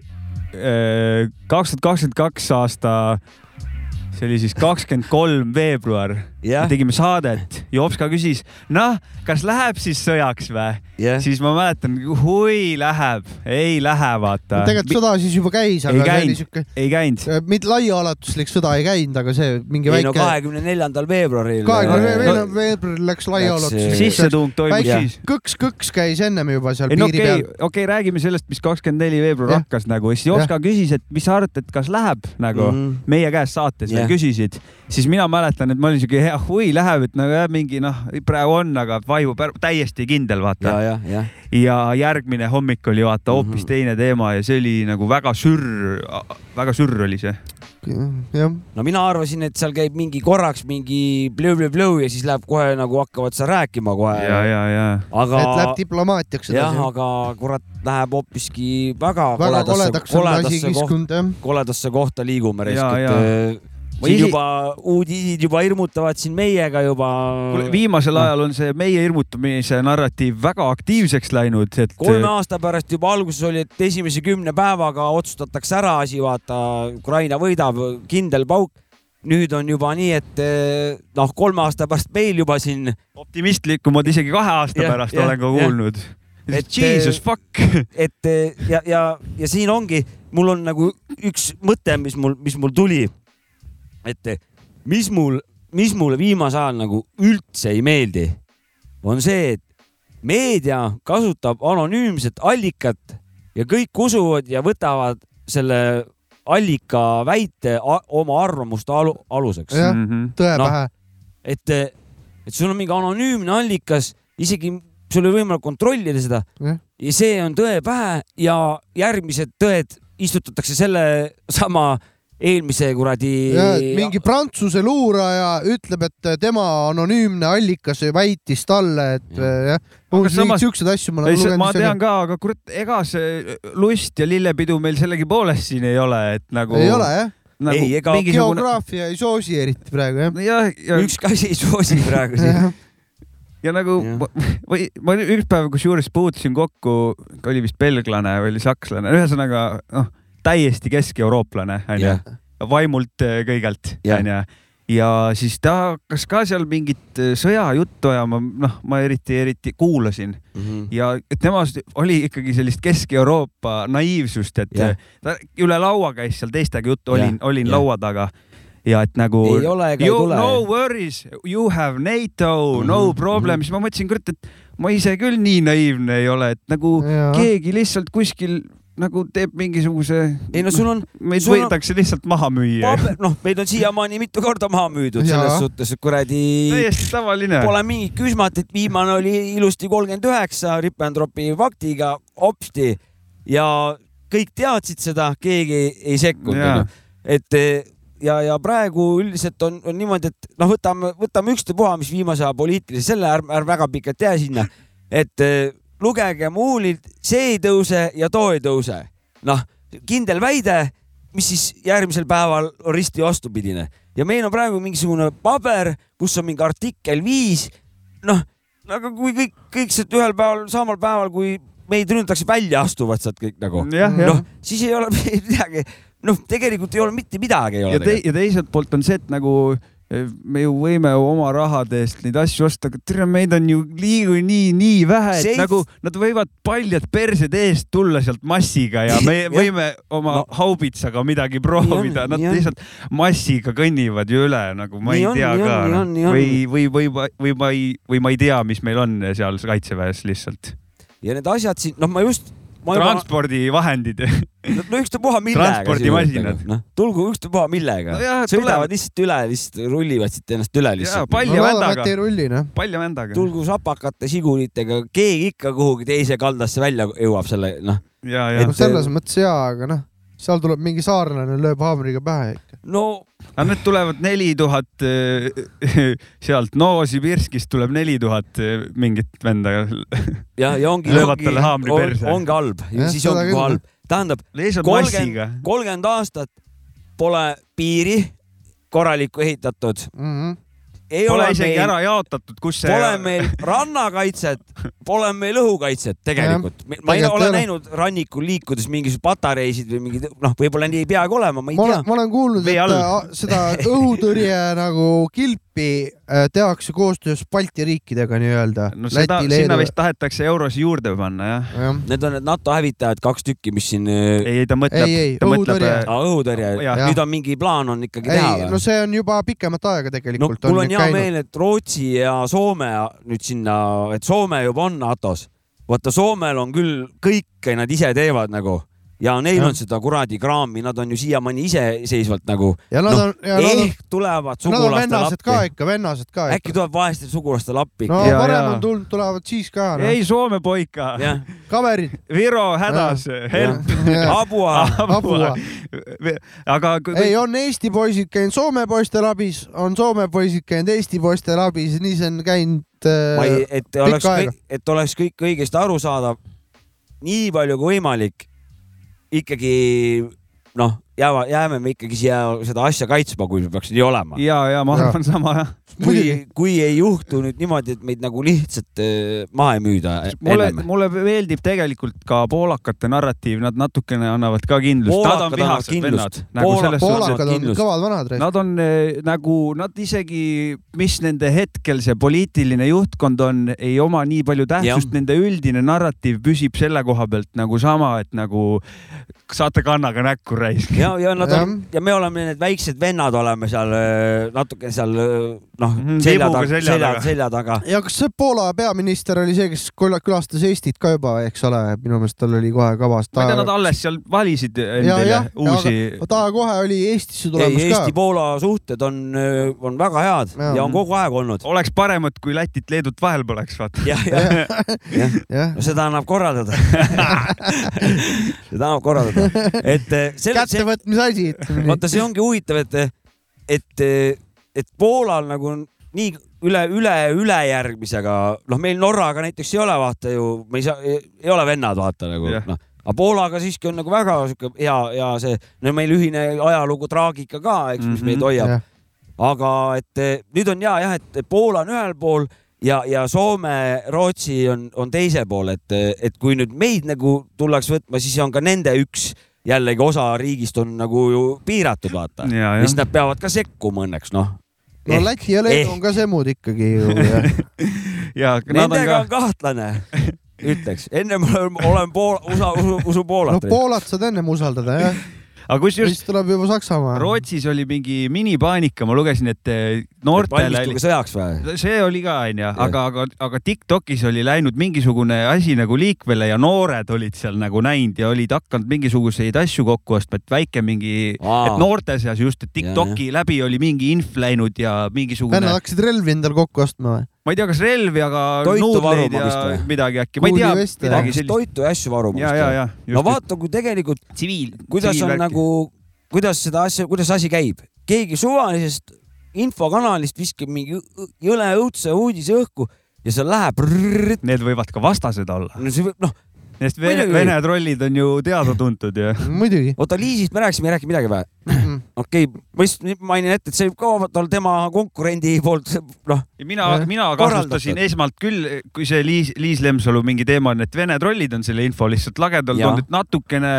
kaks tuhat kakskümmend kaks aasta, see oli siis kakskümmend kolm veebruar, jah, tegime saadet, Jopska küsis, noh, kas läheb siis sõjaks või? jah. siis ma mäletan, hui läheb, ei lähe, vaata. tegelikult sõda siis juba käis, ei aga see oli käinud, siuke, ei käinud. mitte laiaulatuslik sõda ei käinud, aga see mingi ei no väike, kahekümne neljandal veebruaril. kahekümne no- veebruaril läks Läks, laiaulatuslik. sissetung toimus siis. kõks-kõks käis ennem juba seal ei no piiri okei peal okay,, okei okay,, räägime sellest, mis kakskümmend neli veebruar Jah. hakkas nagu, siis Jopska küsis, et mis sa arvad, et kas läheb nagu mm. -hmm. meie käest saates yeah. küsisid, siis mina mäletan, et ma olin siuke hea hui läheb, et nagu jah, mingi noh, praegu on, aga vaibu pär- täiesti kindel, vaata ja, ja, jah. ja järgmine hommik oli vaata hoopis mm. -hmm. teine teema ja see oli nagu väga sürr, väga sürr oli see. jah, no mina arvasin, et seal käib mingi korraks mingi blõu-blõu-blõu ja siis läheb kohe nagu hakkavad seal rääkima kohe. ja, ja, ja aga et läheb diplomaatiaks jah, aga kurat läheb hoopiski väga, väga koledasse, asi koledasse, koht, koledasse kohta liigume raisk, Ja, et ja. Siin isi- juba uudised juba hirmutavad siin meiega juba. kuule, viimasel ajal on see meie hirmutamise narratiiv väga aktiivseks läinud, et kolme aasta pärast juba alguses oli, et esimese kümne päevaga otsustatakse ära asi, vaata Ukraina võidab, kindel pauk. nüüd on juba nii, et eh, noh, kolme aasta pärast meil juba siin, optimistlikumad isegi kahe aasta Jah, pärast jah, olen ka kuulnud. Et, Jesus eh, fuck. et eh, ja, ja, ja siin ongi, mul on nagu üks mõte, mis mul, mis mul tuli. Et mis mul, mis mulle viimasel ajal nagu üldse ei meeldi, on see, et meedia kasutab anonüümset allikat ja kõik usuvad ja võtavad selle allika väite oma arvamuste alu, aluseks. jah, Mhm. tõe Noh. pähe. et, et sul on mingi anonüümne allikas, isegi sul ei ole võimalik kontrollida seda Jah. ja see on tõe pähe ja järgmised tõed istutatakse selle sama eelmise kuradi. mingi Prantsuse luuraja ütleb, et tema anonüümne allikas väitis talle, et Jah. jah, Aga umbes samas- mingeid siukseid asju ma olen ma lugenud. tean ka, aga kurat, ega see lust ja lillepidu meil sellegipoolest siin ei ole, et nagu. ei ole jah, nagu Ei, ega mingisugune. geograafia ei soosi eriti praegu jah. jah, ja, ükski asi ei soosi praegu siin. ja nagu Jah. ma, või ma üks päev kusjuures puutusin kokku, oli vist belglane või oli sakslane, ühesõnaga noh, täiesti kesk-eurooplane onju vaimult eh, kõigelt onju. ja siis ta hakkas ka seal mingit eh, sõjajuttu ajama, noh, ma eriti, eriti kuulasin Mhm. ja temas oli ikkagi sellist Kesk-Euroopa naiivsust, et Jah. ta üle laua käis seal teistega juttu, olin, Jah, olin jah. laua taga ja et nagu ei ole ega ei tule. no worries, you have NATO, no Mhm, problem, mhm. siis ma mõtlesin, kurat, et ma ise küll nii naiivne ei ole, et nagu Jaa. keegi lihtsalt kuskil nagu teeb mingisuguse. ei no sul on meid sul on- võidakse lihtsalt maha müüa. noh, meid on siiamaani mitu korda maha müüdud Jaa. selles suhtes, et kuradi täiesti tavaline. pole mingit küsmatit, viimane oli ilusti kolmkümmend üheksa Rip-and-Dropi faktiga hopsti ja kõik teadsid seda, keegi ei sekkunud et eh, ja, ja praegu üldiselt on, on niimoodi, et noh, võtame, võtame ükstapuha, mis viimase aja poliitilise, selle ärme ärme väga pikalt jää sinna, et eh, lugege muulid, see ei tõuse ja too ei tõuse. noh, kindel väide, mis siis järgmisel päeval on risti vastupidine. Ja meil on praegu mingisugune paber, kus on mingi artikkel viis, noh, aga kui kõik, kõik sealt ühel päeval, samal päeval, kui meid rünnatakse, välja astuvad sealt kõik nagu, noh, siis ei ole midagi, noh, tegelikult ei ole mitte midagi ei ole ja, te, ja teiselt poolt on see, et nagu me ju võime oma rahade eest neid asju osta, aga tere, meid on ju niikuinii nii vähe, et Seits- nagu nad võivad paljad persed eest tulla sealt massiga ja me võime oma No. haubitsaga midagi proovida, nad on. lihtsalt massiga kõnnivad ju üle, nagu ma Nii ei on, tea ka noh. või, või, või, või ma ei, või ma ei tea, mis meil on seal kaitseväes lihtsalt. ja need asjad siin, noh, ma just, transpordivahendid. no ükstapuha millega. Transpordimasinad. noh, tulgu ükstapuha millega No sõidavad lihtsalt üle, lihtsalt rullivad siit ennast üle lihtsalt. no palja et vändaga noh. palja vändaga. tulgu sapakate sigulitega, keegi ikka kuhugi teise kaldasse välja jõuab selle, noh, ja, et- ja no selles mõttes jaa, aga noh, seal tuleb mingi saarlane, lööb haamriga pähe ikka. no aga need tulevad neli tuhat sealt Novosibirskist tuleb neli tuhat mingit venda. ja, ja ongi, ongi, on, ongi halb, siis ongi halb. tähendab, kolmkümmend kolmkümmend aastat pole piiri korralikku ehitatud, Mhm. Ei Pole ole isegi meil ära jaotatud, kus see. Pole meil rannakaitset, pole meil õhukaitset tegelikult. ma ei tegelikult ole ei ole. näinud rannikul liikudes mingisuguseid patareisid või mingid, noh, võib-olla nii ei peagi olema, ma ei ma tea olen, ma olen kuulnud, et äh, seda õhutõrje nagu kilpi äh, tehakse koostöös Balti riikidega nii-öelda. no seda, sinna vist tahetakse eurosi juurde panna jah. jah, Need on need NATO hävitajad, kaks tükki, mis siin äh, ei, ta mõtleb Ei, ei,, ta mõtleb õhutõrje. ah, õhutõrje, nüüd on mingi plaan on ikkagi teha ei, või no? see on juba pikemat aega no tegelikult mul on nüüd hea käinud. meel, et Rootsi ja Soome nüüd sinna, et Soome juba on NATO-s. vaata, Soomel on küll kõike nad ise teevad nagu ja neil Jah. on seda kuradi kraami, nad on ju siiamaani iseseisvalt nagu ja nad noh, on, ja nad on, ehk tulevad sugulastele vennased ka appi. ikka, vennased ka äkki ikka. tuleb vaestel sugulastele appi no Ja, varem ja. on tulnud, tulevad siis ka no.. ei, Soome poika, kaverid. Viro hädas, help. abua, Abua. aga ei, on Eesti poisid käinud Soome poistel abis, on Soome poisid käinud Eesti poistel abis, nii see on käinud ma ei, äh,. et oleks et oleks kõik õigesti arusaadav, nii palju kui võimalik, ikkagi noh, jääva, jääme me ikkagi siia seda asja kaitsma, kui peaks nii olema. ja, ja ma Ja. arvan sama jah. Kui kui ei juhtu nüüd niimoodi, et meid nagu lihtsalt äh, maha ei müüda mulle, mulle meeldib tegelikult ka poolakate narratiiv, nad natukene annavad ka kindlust, nad on vihased kindlust. vennad. nagu poolakad on kindlust. kõvad vanad. Nad on eh, nagu, nad isegi, mis nende hetkel see poliitiline juhtkond on, ei oma nii palju tähtsust, nende üldine narratiiv püsib selle koha pealt nagu sama, et nagu saate kannaga näkku raisk. ja, ja nad on Jah. ja me oleme need väiksed vennad oleme seal äh, natuke seal noh Mhm, selja vibuga taga, selja selja taga., selja taga. ja kas see Poola peaminister oli see, kes küla- külastas Eestit ka juba, eks ole, minu meelest tal oli kohe kavas. ma ei tea, nad alles seal valisid endale jah, uusi. ta kohe oli Eestisse ei, tulemas ka. Eesti-Poola suhted on, on väga head ja, ja on kogu aeg olnud. oleks paremat, kui Lätit-Leedut vahel poleks, vaata. jah, jah, jah, seda annab korraldada seda annab korraldada, et kättevõtmise asi, vaata, see ongi huvitav, et, et, et Poolal nagu on nii üle, üle, ülejärgmisega, noh, meil Norraga näiteks ei ole, vaata ju, me ei saa, ei ole vennad, vaata nagu Jah. noh, aga Poolaga siiski on nagu väga sihuke hea, hea see, no meil ühine ajalugu, traagika ka, eks, mis meid Mhm. hoiab, jah, aga et eh, nüüd on ja jah, et Poola on ühel pool ja, ja Soome, Rootsi on, on teisel pool, et, et kui nüüd meid nagu tullakse võtma, siis on ka nende üks jällegi osa riigist on nagu ju piiratud, vaata. siis nad peavad ka sekkuma õnneks, noh. No Läti ja Leedu on ka semud ikkagi ju. ja nad on Nendega ka on kahtlane, ütleks, ennem olen, olen Poola, USA, usu, usu no Poolat. Poolat saad ennem usaldada jah. Aga kusjuures siis tuleb juba Saksamaa. Rootsis oli mingi minipaanika, ma lugesin, et eh, noortele valmistuge sõjaks või? see oli ka onju, aga, aga, aga Tiktokis oli läinud mingisugune asi nagu liikvele ja noored olid seal nagu näinud ja olid hakanud mingisuguseid asju kokku ostma, et väike mingi, et noorte seas just, et Tiktoki läbi oli mingi inf läinud ja mingisugune vennad, hakkasid relvi endale kokku ostma või? Ma ei tea, kas relvi, aga Toitu nuudleid ja vist või? midagi äkki, ma ei tea, midagi sellist. toitu ja asju varuma. ja, ja, ja. no vaata, kui tegelikult, tsiviil, kuidas on nagu, kuidas seda asja, kuidas asi käib, keegi suvalisest infokanalist viskab mingi jõle õudse uudise õhku ja see läheb. Need võivad ka vastased olla, no see võib, noh, sest Vene. Vene trollid on ju teada-tuntud ja muidugi. oota Liisist me rääkisime, ei rääkinud midagi või? okei okay,, ma lihtsalt mainin ette, et see võib ka olla tema konkurendi poolt, noh, ja mina mina kasutasin esmalt küll, kui see Liis, Liis Lemsalu mingi teema on, et Vene trollid on selle info lihtsalt lagedale Jah. toonud, et natukene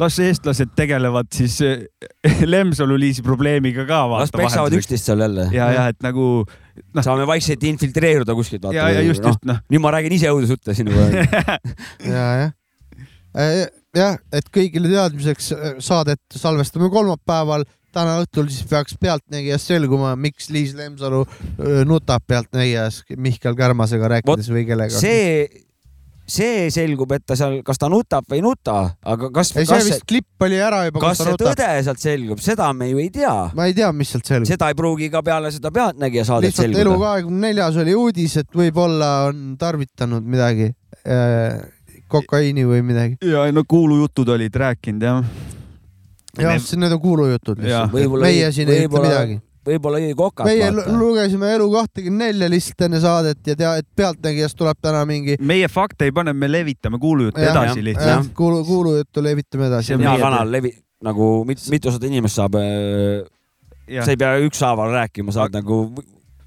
las eestlased tegelevad siis eh, Lemsalu Liisi probleemiga ka las peksavad. üksteist seal jälle. ja, ja et nagu noh, saame vaikselt infiltreeruda kuskilt. ja, ja just, just noh, nüüd ma räägin ise õudusjutte siin juba. ja, jah. jah, et kõigile teadmiseks äh, saadet salvestame kolmapäeval, täna õhtul siis peaks Pealtnägijas selguma, miks Liis Lemsalu öö, nutab Pealtnägijas Mihkel Kärmasega rääkides või kellega. see, see selgub, et ta seal, kas ta nutab või ei nuta, aga kas, ei, see vist, klipp oli ära juba, kas see nutab. tõde sealt selgub, seda me ju ei tea. ma ei tea, mis sealt selgub. seda ei pruugi ka peale seda Pealtnägija saadet lihtsalt selguda. Elu24-s oli uudis, et võib-olla on tarvitanud midagi äh,, kokaiini või midagi. ja no kuulujutud olid rääkinud jah. jah, need on kuulujutud lihtsalt. Võib-olla meie ei- siin ei ütle midagi. võib-olla jõi kokat. meie lu- lugesime Elu24 lihtsalt enne saadet ja tea, et Pealtnägijas tuleb täna mingi meie fakte ei pane, me levitame kuulujutte edasi lihtsalt. jah, kuulu, kuulujuttu levitame edasi See on hea kanal levi-, nagu mit, mitusada inimest saab, Ja. sa ei pea ükshaaval rääkima, saad nagu,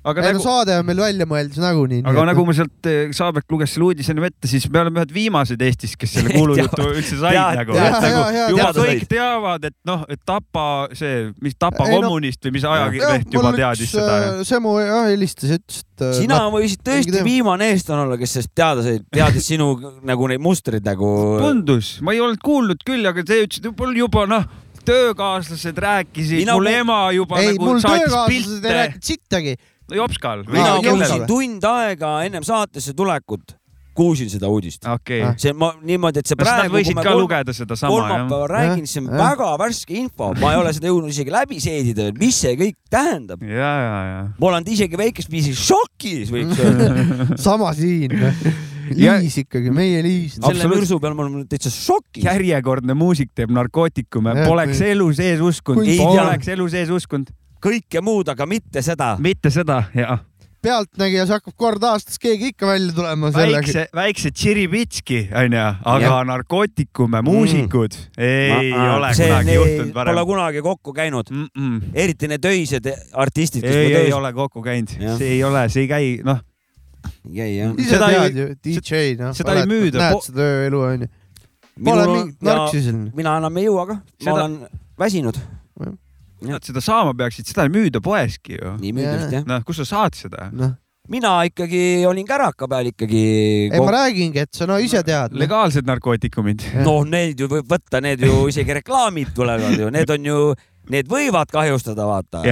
aga ei no nagu, saade on meil välja mõeldud nagunii. aga nagu ma sealt eh, Saabek luges selle uudise enne ette, siis me oleme ühed viimased Eestis, kes selle kuulujutu üldse said Tead- nagu, et nagu juba kõik teavad, et noh, et Tapa see, mis Tapa Ei, no- kommunist või mis ajakirjanik juba teadis seda. äh, Semu jah helistas, ütles, et. sina võisid mingi tõesti viimane eestlane olla, kes sellest teada sai, teadis sinu nagu neid mustreid nagu. tundus, ma ei olnud kuulnud küll, aga te ütlesite, mul juba noh, töökaaslased rääkisid, mul ema juba ei, nagu mul saatis töökaaslased ei pilte. rääkinud sittagi. No Jopskal mina kuulsin tund aega ennem saatesse tulekut, kuulsin seda uudist. okei Ah. okay.. see ma niimoodi, et see praegu, võisid ka lugeda sedasama jah? kolmapäeval räägin, see on jah. väga värske info, ma ei ole seda jõudnud isegi läbi seedida, mis see kõik tähendab. ja, ja, ja. ma olen isegi väikest viisi šokis, võiks öelda. sama siin. Ja- Liis ikkagi, meie Liis. selle mürsu peal ma olen täitsa šokis. järjekordne muusik teeb narkootikume, poleks elu sees uskunud, poleks elu sees uskunud, kõike muud, aga mitte seda. mitte seda ja pealtnägijas hakkab kord aastas keegi ikka välja tulema väikse, väikse tširibitski onju, aga Jah. narkootikume muusikud mm. ei Ah, ole see kunagi juhtunud Pole varem. kunagi kokku käinud, Mm -mm. eriti need öised artistid, kes ei, ei ole kokku käinud, Jah. see ei ole, see ei käi, noh, ei käi jah. ise tead ju, DJ noh. seda ei müüda. näed seda ööelu onju. Pole mingit narksi siin. mina enam ei jõua ka, ma olen väsinud. Nad seda saama peaksid, seda ei müüda poeski ju. nii müüdavast jah. noh, kus sa saad seda? noh, mina ikkagi olin käraka peal ikkagi. ei ma räägingi, et sa no ise tead. legaalsed narkootikumid. noh, need ju võib võtta, need ju isegi reklaamid tulevad ju, need on ju, need võivad kahjustada, vaata.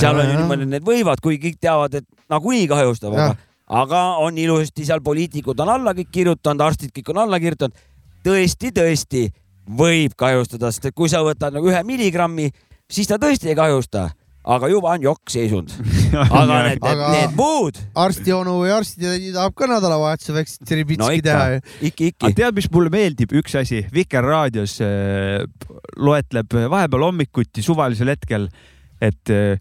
seal on ju niimoodi, need võivad, kui kõik teavad, et nagunii kahjustab, aga Jah., aga on ilusasti seal poliitikud on alla kõik kirjutanud, arstid kõik on alla kirjutanud. tõesti, tõesti võib kahjustada, sest et kui sa võtad nagu ühe milligrammi, siis ta tõesti ei kahjusta, aga juba on jokk seisund. aga need, need, Aga- need muud, arstionu või arstitädi tahab ka nädalavahetusel väikest tribitski no ikka. teha ikka, ikka. tead, mis mulle meeldib, üks asi, Vikerraadios äh, loetleb vahepeal hommikuti suvalisel hetkel, et äh,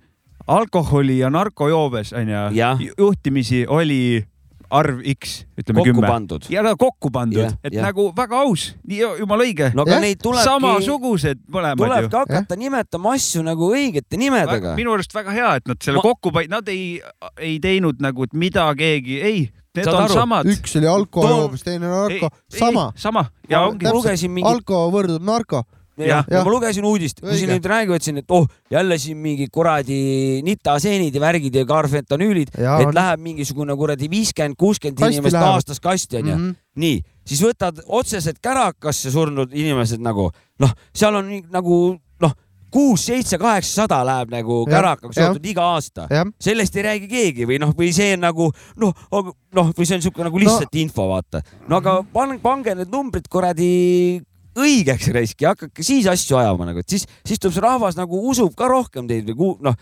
alkoholi ja narkojoobes onju juhtimisi oli arv X, ütleme kümme. ja no kokku pandud Jah,, et jah. nagu väga aus, nii jumala õige no tulebki, samasugused mõlemad ju tulebki. hakata nimetama asju nagu õigete nimedega. minu arust väga hea, et nad selle Ma- kokku panid, nad ei, ei teinud nagu, et mida keegi, ei, need Saad on aru? samad. üks oli alkojoobes, teine narko, sama. sama ja Ma lugesin mingit alko võrdub narko. jah, Jah. ma lugesin uudist, kui siin nüüd räägivad siin, et oh, jälle siin mingid kuradi nitaseenid ja värgid ja karfentanüülid, ja et läheb mingisugune kuradi viiskümmend, kuuskümmend inimest lähevad. aastas kasti onju. Mhm. nii, siis võtad otseselt kärakasse surnud inimesed nagu noh, seal on nagu noh, kuus, seitse, kaheksasada läheb nagu kärakaga seotud iga aasta. sellest ei räägi keegi või noh, või see on nagu noh, noh, või see on siuke nagu lihtsalt no. info, vaata. no aga pange, pange need numbrid kuradi õigeks raisk ja hakake siis asju ajama nagu, et siis, siis tuleb see rahvas nagu usub ka rohkem teid või ku- noh,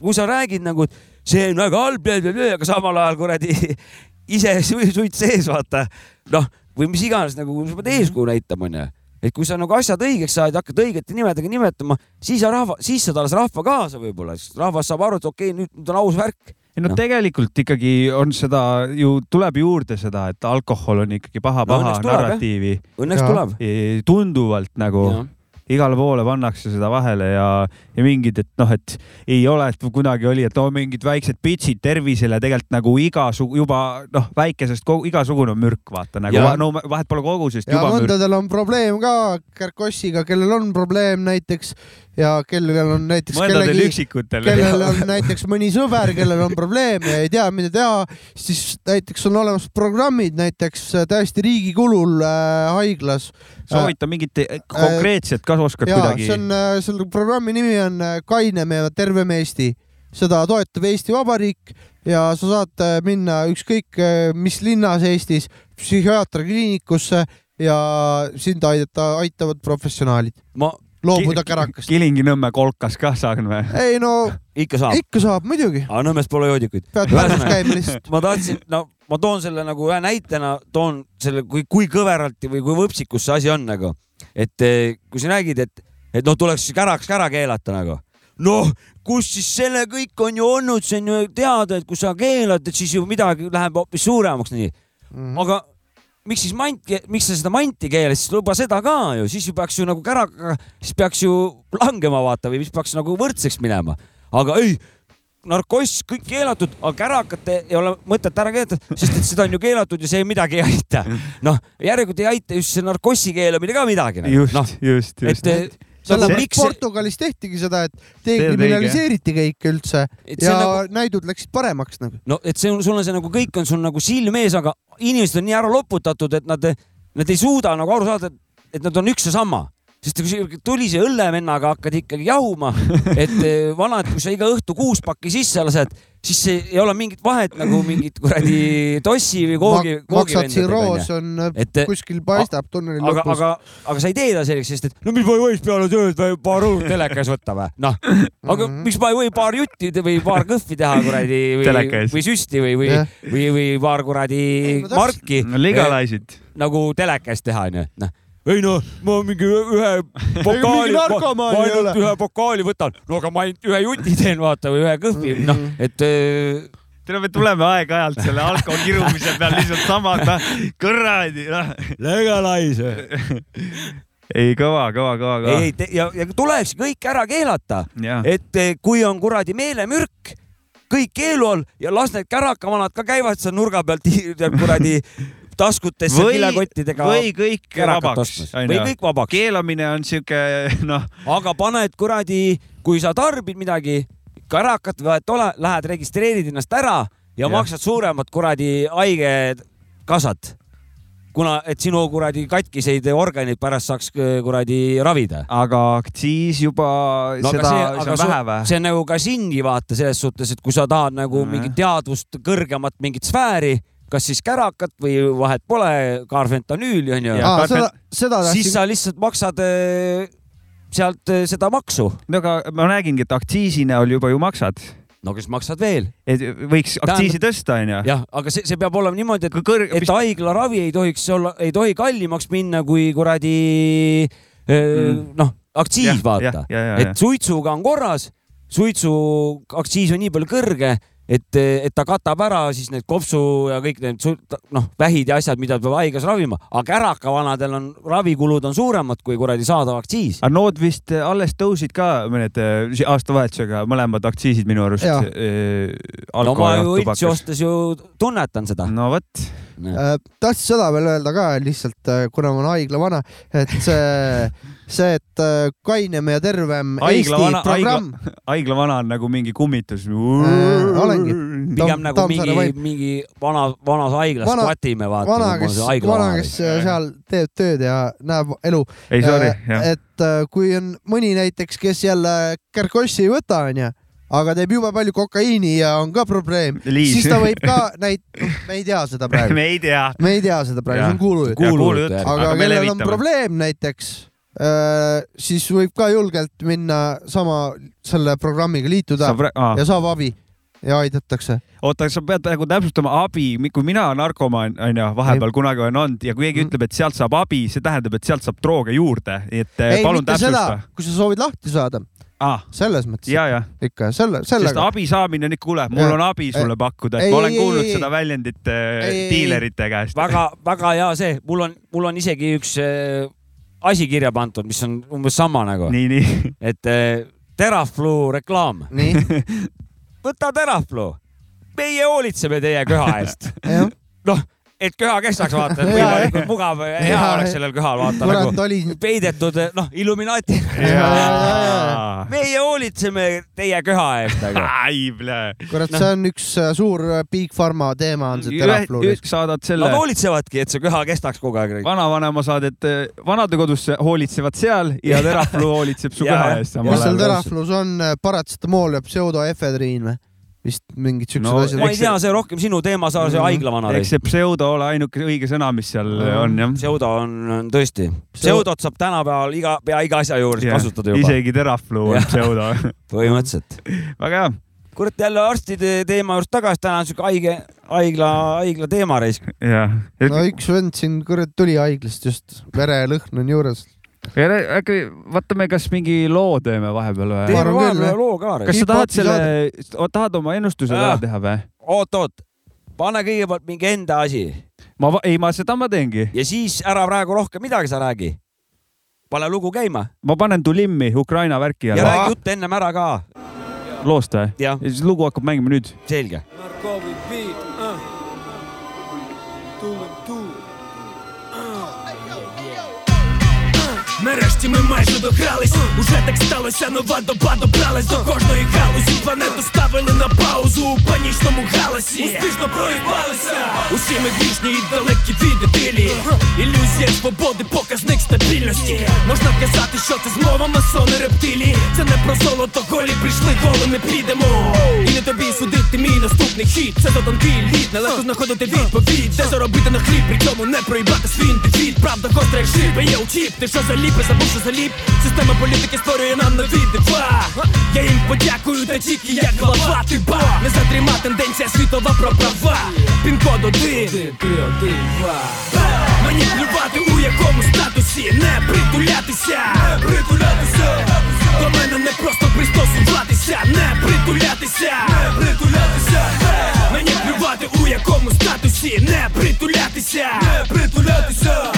kui sa räägid nagu, et see on väga halb, aga samal ajal kuradi ise su- suits sees, vaata. Noh, või mis iganes nagu sa pead eeskuju näitama, onju. Et kui sa nagu asjad õigeks saad ja hakkad õigete nimedega nimetama, siis sa rahva, siis saad alles rahva kaasa võib-olla, siis rahvas saab aru, et okei okay,, nüüd on aus värk. Ei no Noh. tegelikult ikkagi on seda ju, tuleb juurde seda, et alkohol on ikkagi No paha-paha tuleb, jah. narratiivi Õnneks tuleb. E, tunduvalt nagu Jah. Igale poole pannakse seda vahele ja, ja mingid, et noh, et ei ole, et kunagi oli, et no mingid väiksed pitsid tervisele tegelikult nagu igasugu juba noh, väikesest kogu, igasugune mürk, vaata nagu va, no vahet pole kogusest ja mõndadel on probleem ka Kärkossiga, kellel on probleem näiteks ja kellel on näiteks mõndadel kellegi, üksikutel. kellel on näiteks mõni sõber, kellel on probleem ja ei tea, mida teha, siis näiteks on olemas programmid näiteks täiesti riigi kulul äh, haiglas. Soovita mingit konkreetset, kas oskad ja kuidagi see? on, selle programmi nimi on äh, Kainem ja tervem Eesti. seda toetab Eesti Vabariik ja sa saad äh, minna ükskõik äh, mis linnas Eestis psühhiaatriakliinikusse ja sind aidata, aitavad professionaalid ma loobuda kärakast. Kilingi-Nõmme kolkas kah saan või? ei no ikka saab, ikka saab muidugi, aga Nõmmes pole joodikuid. pead Pärnus käima lihtsalt. ma tahtsin, no ma toon selle nagu ühe näitena, toon selle, kui, kui kõveralt või kui võpsikus see asi on nagu, et eh, kui sa räägid, et, et noh, tuleks siis käraks ära keelata nagu. noh, kus siis selle kõik on ju olnud, see on ju teada, et kui sa keelad, et siis ju midagi läheb hoopis suuremaks, nii. aga miks siis mant, miks sa seda manti keelasid, siis luba seda ka ju, siis ju peaks ju nagu käraka, siis peaks ju langema vaata või mis peaks nagu võrdseks minema, aga ei narkoss kõik keelatud, aga kärakat ei ole mõtet ära keelata, sest et seda on ju keelatud ja see midagi ei aita. noh, järelikult ei aita just see narkossi keelamine ka midagi. just noh, just, just. et sellepärast miks Portugalis tehtigi seda, et dekriminaliseeriti kõik üldse et see ja nagu, näidud läksid paremaks nagu. no et see on, sul on see nagu kõik on sul nagu silm ees, aga inimesed on nii ära loputatud, et nad, nad ei suuda nagu aru saada, et nad on üks ja sama sest kui sa tulise õllevennaga hakkad ikkagi jahuma, et eh, vanad, kui sa iga õhtu kuus pakki sisse lased, siis ei ole mingit vahet nagu mingit kuradi tossi või koogi, maksatsiroos koogivendadega. on Et- kuskil paistab tunneli aga, lõpus. aga, aga sa ei tee ta selliseks, sest et no mis ma ei võiks peale tööd või paar õlut telekas võtta või, noh. aga Mhm. miks ma ei või paar jutti või paar kõhvi teha kuradi või või süsti või, või Jah., või, või paar kuradi no marki legalise'id. nagu telekas teha, onju, noh ei noh, ma mingi ühe pokaali, ma, ma ei ainult ühe pokaali võtan, no aga ma ainult ühe juti teen, vaata või ühe kõhvi, Mhm. noh, et äh, tead, me tuleme aeg-ajalt selle alkoholi kirumise peal lihtsalt samad, noh, kuradi, noh. legalize. ei, kõva, kõva, kõva, kõva. ei, ja, ja tuleks kõik ära keelata et eh, kui on kuradi meelemürk, kõik keelu all ja las need kärakavanad ka käivad seal nurga peal ti- kuradi taskutesse või, kilekottidega või kõik vabaks, või kõik vabaks, keelamine on siuke, noh, aga paned kuradi, kui sa tarbid midagi, kärakat või et ole, lähed registreerid ennast ära ja, Jah. maksad suuremat kuradi haigekassat. kuna, et sinu kuradi katkiseid organeid pärast saaks eh, kuradi ravida aga aktsiis juba No seda, see- see on vähe või? see on nagu ka singi vaata selles suhtes, et kui sa tahad nagu Mhm. mingit teadvust kõrgemat mingit sfääri, kas siis kärakat või vahet pole, kaarfentanüüli onju Ja-, seda siis tahtsin, sa lihtsalt maksad eh, sealt eh, seda maksu. no aga ma räägingi, et aktsiisi näol juba ju maksad, no kes maksad veel? et võiks aktsiisi tõsta, onju. jah, aga see, see peab olema niimoodi, et, kõrge, et haiglaravi ei tohiks olla, ei tohi kallimaks minna kui kuradi eh, Mm. noh, aktsiis vaata. et suitsuga on korras, suitsu aktsiis on nii palju kõrge, et, et ta katab ära siis need kopsu ja kõik need noh, vähid ja asjad, mida peab haiglas ravima, aga kärakavanadel on ravikulud on suuremad kui kuradi saadav aktsiis. aga nood vist alles tõusid ka mõned äh, aastavahetusega, mõlemad aktsiisid minu arust äh,. no ma ju õitsi ostes ju tunnetan seda. no vot, Äh, tahtsin seda veel öelda ka lihtsalt, kuna ma olen haigla vana, et see, see, et äh, kainem ja tervem haigla Eesti vana, programm,, haigla vana on nagu mingi kummitus. olengi. pigem nagu mingi mingi vana, vanas haiglas Vana- skvatime vaata. vana, kes, vana, kes äh, seal teeb tööd ja näeb elu. ei sorry, jah. et äh, kui on mõni näiteks, kes jälle kärkossi ei võta, onju, aga teeb jube palju kokaiini ja on ka probleem, siis ta võib ka näit-, me ei tea seda praegu, me ei tea. me ei tea seda praegu, see on kuulujutt. aga aga kellel on probleem näiteks, siis võib ka julgelt minna sama selle programmiga liituda saab, ja saab abi ja aidatakse. oota, sa pead praegu täpsustama abi, kui mina narkomaan onju, vahepeal kunagi olen olnud ja kui keegi Mm. ütleb, et sealt saab abi, see tähendab, et sealt saab drooge juurde, nii et eh, ei, palun täpsusta., kui sa soovid lahti saada, ah,. selles mõttes ja, ja, ikka selle, sest sellega. abi saamine on ikka, kuule, mul Jah. on abi sulle pakkuda, et Ei, ma olen ei, kuulnud ei, ei. seda väljendit Ei, ei, ei. diilerite käest. väga, väga hea see, mul on, mul on isegi üks äh, asi kirja pandud, mis on umbes sama nagu, nii, nii. et äh, Teraflu reklaam, nii, võta Teraflu, meie hoolitseme teie köha eest. noh, et köha kestaks vaata, et võimalikult mugav ja hea oleks sellel köhal vaata nagu oli, peidetud, noh, Illuminati. meie hoolitseme teie köha eest nagu. Kurat, see on üks äh, suur äh, Big Pharma teema on see terafluur. saadad selle Nad hoolitsevadki, et see köha kestaks kogu aeg. vanavanema saadet eh, vanadekodusse, hoolitsevad seal ja Teraflu hoolitseb su keha eest mis seal terafluus on, paratsetamool ja pseudoefedriin või? Vist mingid siuksed No, asjad ma. ei tea, see rohkem sinu teema, sa oled see Mhm. haiglavana. eks see pseudo ole ainuke õige sõna, mis seal on jah. pseudo on on tõesti, pseudot saab tänapäeval iga, pea iga asja juures kasutada juba, isegi Teraflu on pseudo. põhimõtteliselt. väga hea, kurat, jälle arstide teema juurde tagasi, täna on siuke haige, haigla, haigla teema raisk. jah. no üks vend siin kurat tuli haiglast just, verelõhn on juures. Äkki vaatame, kas mingi loo teeme vahepeal või? küll, jah. loo ka kas sa tahad selle, tahad oma ennustuse ära teha või? oot, oot, pane kõigepealt mingi enda asi ma, ei, ma seda ma teengi. ja siis ära praegu rohkem midagi sa räägi. pane lugu käima ma panen Tulimmi Ukraina värki ja räägi jutt ennem ära ka. loost või? ja siis lugu hakkab mängima nüüd. selge. Нарешті ми майже догрались, уже так сталося, нова доба добралась до кожної галузі. Планету ставили на паузу у панічному галасі. Успішно проїбалися. Усі ми грішні і далекі від ідилії. Ілюзія свободи, показник стабільності. Можна казати, що це змова масони рептилії. Це не про золото, голі прийшли, голими підемо. І не тобі судити мій наступний хід. Це за тонкий лід, нелегко знаходити відповідь. Де заробити на хліб, при цьому не проїбати свій індивід. Правда, гостра як шибе, є учіп. Ти що заліпи, забув, що заліп. Система політики створює нам нові дива. Я їм подякую, та тільки як глава ти ба. Не затрима тенденція світова про права. Пін-код один. Мені плювати у якому статусі не притулятися, не притулятися. До мене не просто пристосуватися, не притулятися, не притулятися. Мені плювати у якому статусі не притулятися, не притулятися.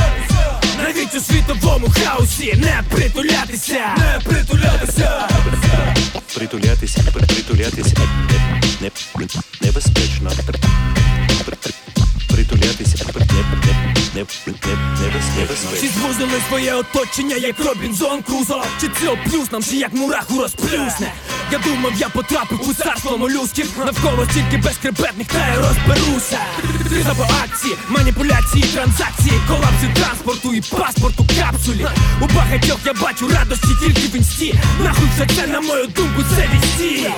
У світовому хаосі не притулятися, не притулятися. притулятися, притулятися не, не, небезпечно. При- при- при- Притулятися не, небезпечно. звузили своє оточення, як Робінзон Крузо? Чи це оплюс нам, чи як мураху розплюсне? Я думав, я потрапив у царство молюсків. Навколо стільки безкребетних, та я розберуся. Криза по акції, маніпуляції, транзакції Колапси транспорту і паспорту капсулі. У багатьох я бачу радості тільки в інсті. Нахуй все це, на мою думку, це вісті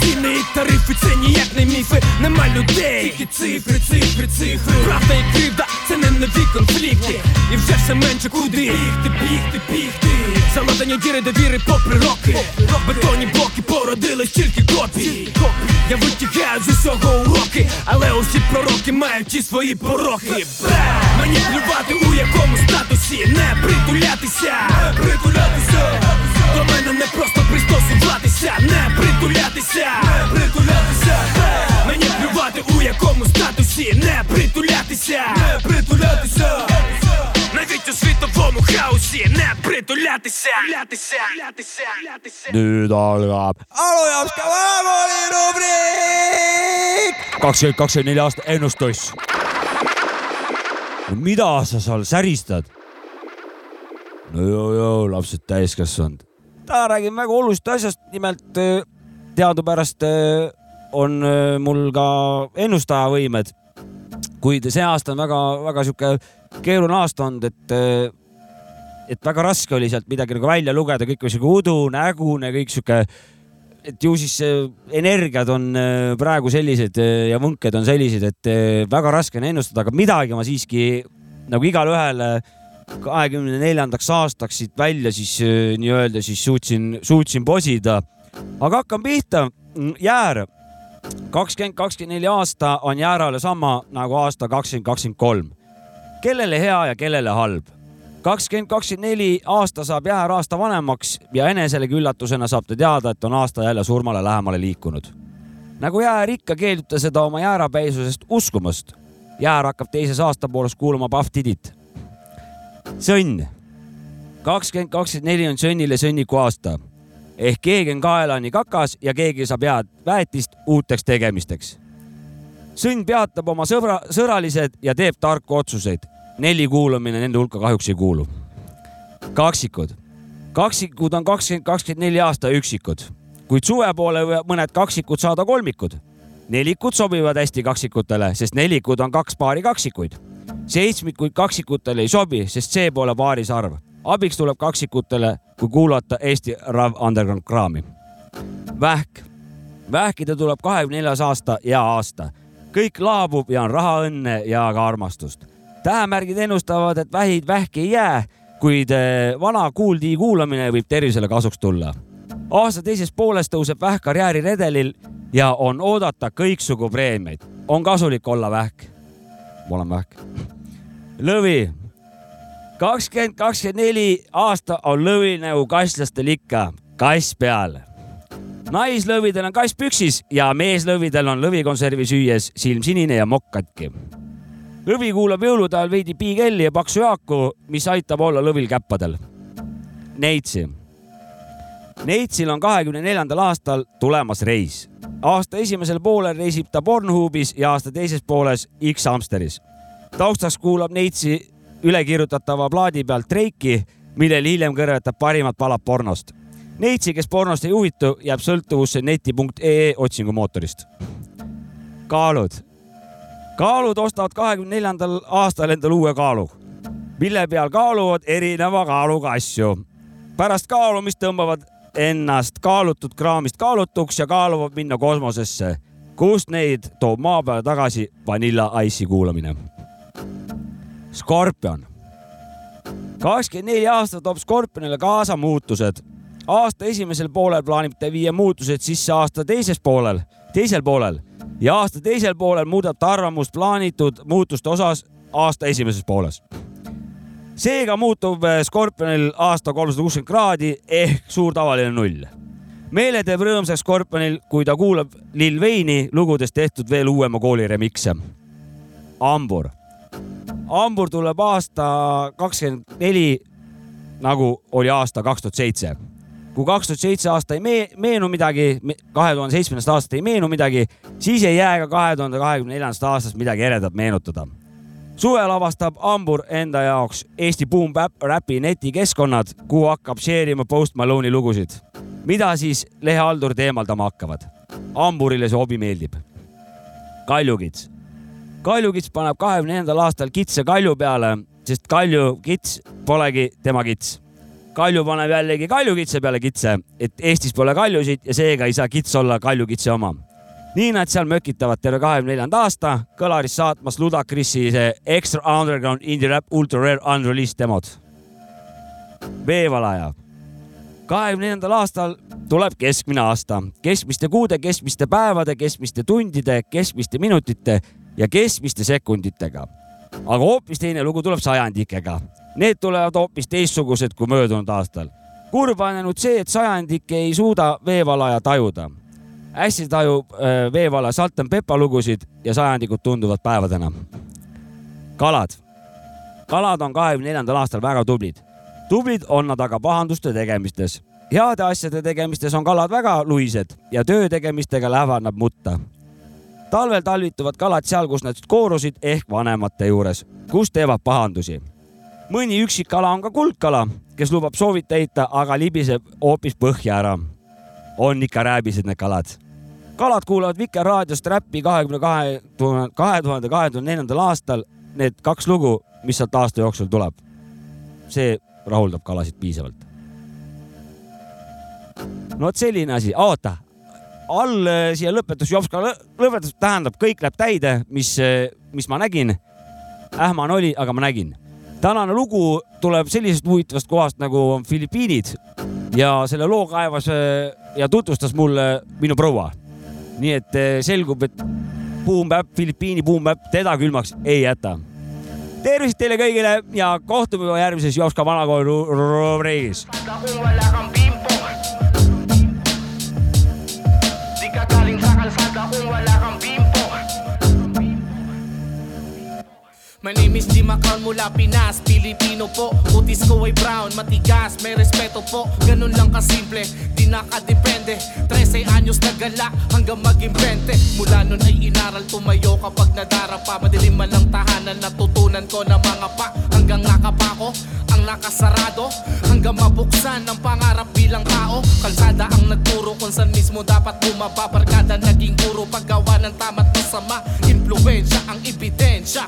Ціни. І тарифи, це ніяк не міфи, нема людей. Тільки цифри, цифри, цифри. Правда і кривда, це не нові конфлікти. І вже все менше куди. Бігти, бігти, бігти. Заладані діри довіри попри роки. Бетонні блоки породили стільки копій Я витягаю з усього уроки. Але усі пророки мають ті свої порохи Мені плювати у якому статусі. Не притулятися, не притулятися до мене не просто пристосуватися, не притулятися, не притулятися. Мені плювати у якому статусі, не притулятися, не притулятися. Навіть у світовому хаосі не притулятися, лятися, лятися, лятися. nüüd algab Alujapska vanakooli rubriik . kakskümmend , kakskümmend neli aasta ennustus . mida sa seal säristad ? no joo-joo , lapsed täiskasvanud . ta räägib väga olulisest asjast, nimelt äh, teadupärast äh, on äh, mul ka ennustajavõimed. kuid see aasta on väga-väga sihuke keeruline aasta olnud, et äh, et väga raske oli sealt midagi nagu välja lugeda, kõik oli sihuke udunägune, kõik sihuke, et ju siis äh, energiad on äh, praegu sellised äh, ja võnked on sellised, et äh, väga raske on ennustada, aga midagi ma siiski nagu igale ühele kahekümne neljandaks aastaks siit välja siis äh, nii-öelda siis suutsin, suutsin posida. aga hakkame pihta, jäär. kakskümmend kakskümmend neli aasta on jäärale sama nagu aasta kakskümmend kakskümmend kolm. kellele hea ja kellele halb kakskümmend kakskümmend neli aasta saab jäär aasta vanemaks ja eneselegi üllatusena saab ta teada, et on aasta jälle surmale lähemale liikunud. nagu jäär ikka keeldub ta seda oma jäärapäisusest uskumast. jäär hakkab teises aastapooles kuulama Puff Diddyt. sõnn. kakskümmend kakskümmend neli on sõnnile sõnniku aasta ehk keegi on kaelani kakas ja keegi saab head väetist uuteks tegemisteks. sõnn peatab oma sõbra, sõralised ja teeb tarku otsuseid neli kuulamine nende hulka kahjuks ei kuulu. kaksikud, kaksikud on kakskümmend, kakskümmend neli aasta üksikud, kuid suve poole võivad mõned kaksikud saada kolmikud. nelikud sobivad hästi kaksikutele, sest nelikud on kaks paari kaksikuid. Seitsmikuid kaksikutele ei sobi, sest see pole paaris arv. abiks tuleb kaksikutele, kui kuulata Eesti Rav Underground kraami. vähk, vähkida tuleb kahekümne neljas aasta hea aasta. kõik laabub ja on raha, õnne ja ka armastust tähemärgid ennustavad, et vähid vähki ei jää, kuid eh, vana kuuldi kuulamine võib tervisele kasuks tulla. aasta teises pooles tõuseb vähk karjääriredelil ja on oodata kõiksugu preemiaid. on kasulik olla vähk. Ma olen vähk. lõvi. kakskümmend, kakskümmend neli aasta on lõvi nagu kasslastel ikka, kass peal. naislõvidel on kass püksis ja meeslõvidel on lõvikonservi süües silm sinine ja mokk katki lõvi kuulab jõulude ajal veidi piigelli ja paksu jaaku, mis aitab olla lõvil käppadel. Neitsi. Neitsil on kahekümne neljandal aastal tulemas reis. aasta esimesel poolel reisib ta Pornhubis ja aasta teises pooles X-Amsteris. taustaks kuulab Neitsi ülekirjutatava plaadi pealt Drake'i, millel hiljem kõrvetab parimad palad pornost. Neitsi, kes pornost ei huvitu, jääb sõltuvusse neti.ee otsingumootorist. kaalud kaalud ostavad kahekümne neljandal aastal endale uue kaalu, mille peal kaaluvad erineva kaaluga asju. pärast kaalumist tõmbavad ennast kaalutud kraamist kaalutuks ja kaaluvad minna kosmosesse, kust neid toob maa peale tagasi Vanilla Ice'i kuulamine. Skorpion. kakskümmend neli aastat toob Skorpionile kaasa muutused. aasta esimesel poolel plaanib ta viia muutused sisse aasta teises poolel, teisel poolel ja aasta teisel poolel muudab ta arvamust plaanitud muutuste osas aasta esimeses pooles. Seega muutub eh, Skorpionil aasta kolmsada kuuskümmend kraadi ehk suur tavaline null. meele teeb rõõmsaks Skorpionil, kui ta kuulab Lil Wayne'i lugudest tehtud veel uuema kooli remikse. hambur. hambur tuleb aasta kakskümmend neli nagu oli aasta kaks tuhat seitse kui kaks tuhat seitse aasta ei me meenu midagi, kahe tuhande seitsmendast aastast ei meenu midagi, siis ei jää ka kahe tuhande kahekümne neljandast aastast midagi eredat meenutada. Suvel avastab Hambur enda jaoks Eesti Boom Bap Rapi netikeskkonnad, kuhu hakkab share ima Post Malone'i lugusid, mida siis lehehaldurid eemaldama hakkavad. Hamburile see hobi meeldib. kaljukits. kaljukits paneb kahekümne neljandal aastal kitse kalju peale, sest kaljukits polegi tema kits kalju paneb jällegi kaljukitse peale kitse, et Eestis pole kaljusid ja seega ei saa kits olla kaljukitse oma. Nii nad seal mökitavad terve kahekümne neljanda aasta kõlaris saatmas Ludacris'i see Extra Underground Indie Rap Ultra Rare Unreleased demod. veevalaja. kahekümne neljandal aastal tuleb keskmine aasta, keskmiste kuude, keskmiste päevade, keskmiste tundide, keskmiste minutite ja keskmiste sekunditega. aga hoopis teine lugu tuleb sajandikega Need tulevad hoopis teistsugused kui möödunud aastal. kurb on ainult see, et sajandik ei suuda veevalaja tajuda. Hästi tajub äh, veevalaja Salt and Pepper lugusid ja sajandikud tunduvad päevadena. kalad. kalad on kahekümne neljandal aastal väga tublid. tublid on nad aga pahanduste tegemistes. heade asjade tegemistes on kalad väga luised ja töö tegemistega lähevad nad mutta talvel talvituvad kalad seal, kus nad koorusid ehk vanemate juures, kus teevad pahandusi mõni üksik kala on ka kuldkala, kes lubab soovid täita, aga libiseb hoopis põhja ära. on ikka rääbised need kalad. Kalad kuulavad Vikerraadiost räppi kahekümne kahe tuhande, kahe tuhande kahekümne neljandal aastal need kaks lugu, mis sealt aasta jooksul tuleb. see rahuldab kalasid piisavalt. no vot selline asi, oota, all äh, siia lõpetus, Jopska lõ- lõpetus tähendab, kõik läheb täide, mis, mis ma nägin. ähmane oli, aga ma nägin. tänane lugu tuleb sellisest huvitavast kohast nagu on Filipiinid ja selle loo kaevas äh, ja tutvustas mulle minu proua. Nii et äh, selgub, et Boom Bap, Filipiini Boom Bap teda külmaks ei jäta. tervist teile kõigile ja kohtume juba järgmises Jopska vanakooli ru- rubriigis. Kung wala My name is Jim Macron mula Pinas, Pilipino po. Utis ko ay brown, matigas, may respeto po. Ganun lang kasimple, di nakadepende. 13 anyos na gala hanggang maging 20 Mula nun ay inaral, tumayo kapag nadarapa. Madilim man ang tahanan, natutunan ko na mga pa. Hanggang nakapako, ang nakasarado. Hanggang mabuksan ang pangarap bilang tao. Kalsada ang nagturo kung saan mismo dapat bumaba. Barkada naging guro, paggawa ng tama't masama. Impluensya ang ebidensya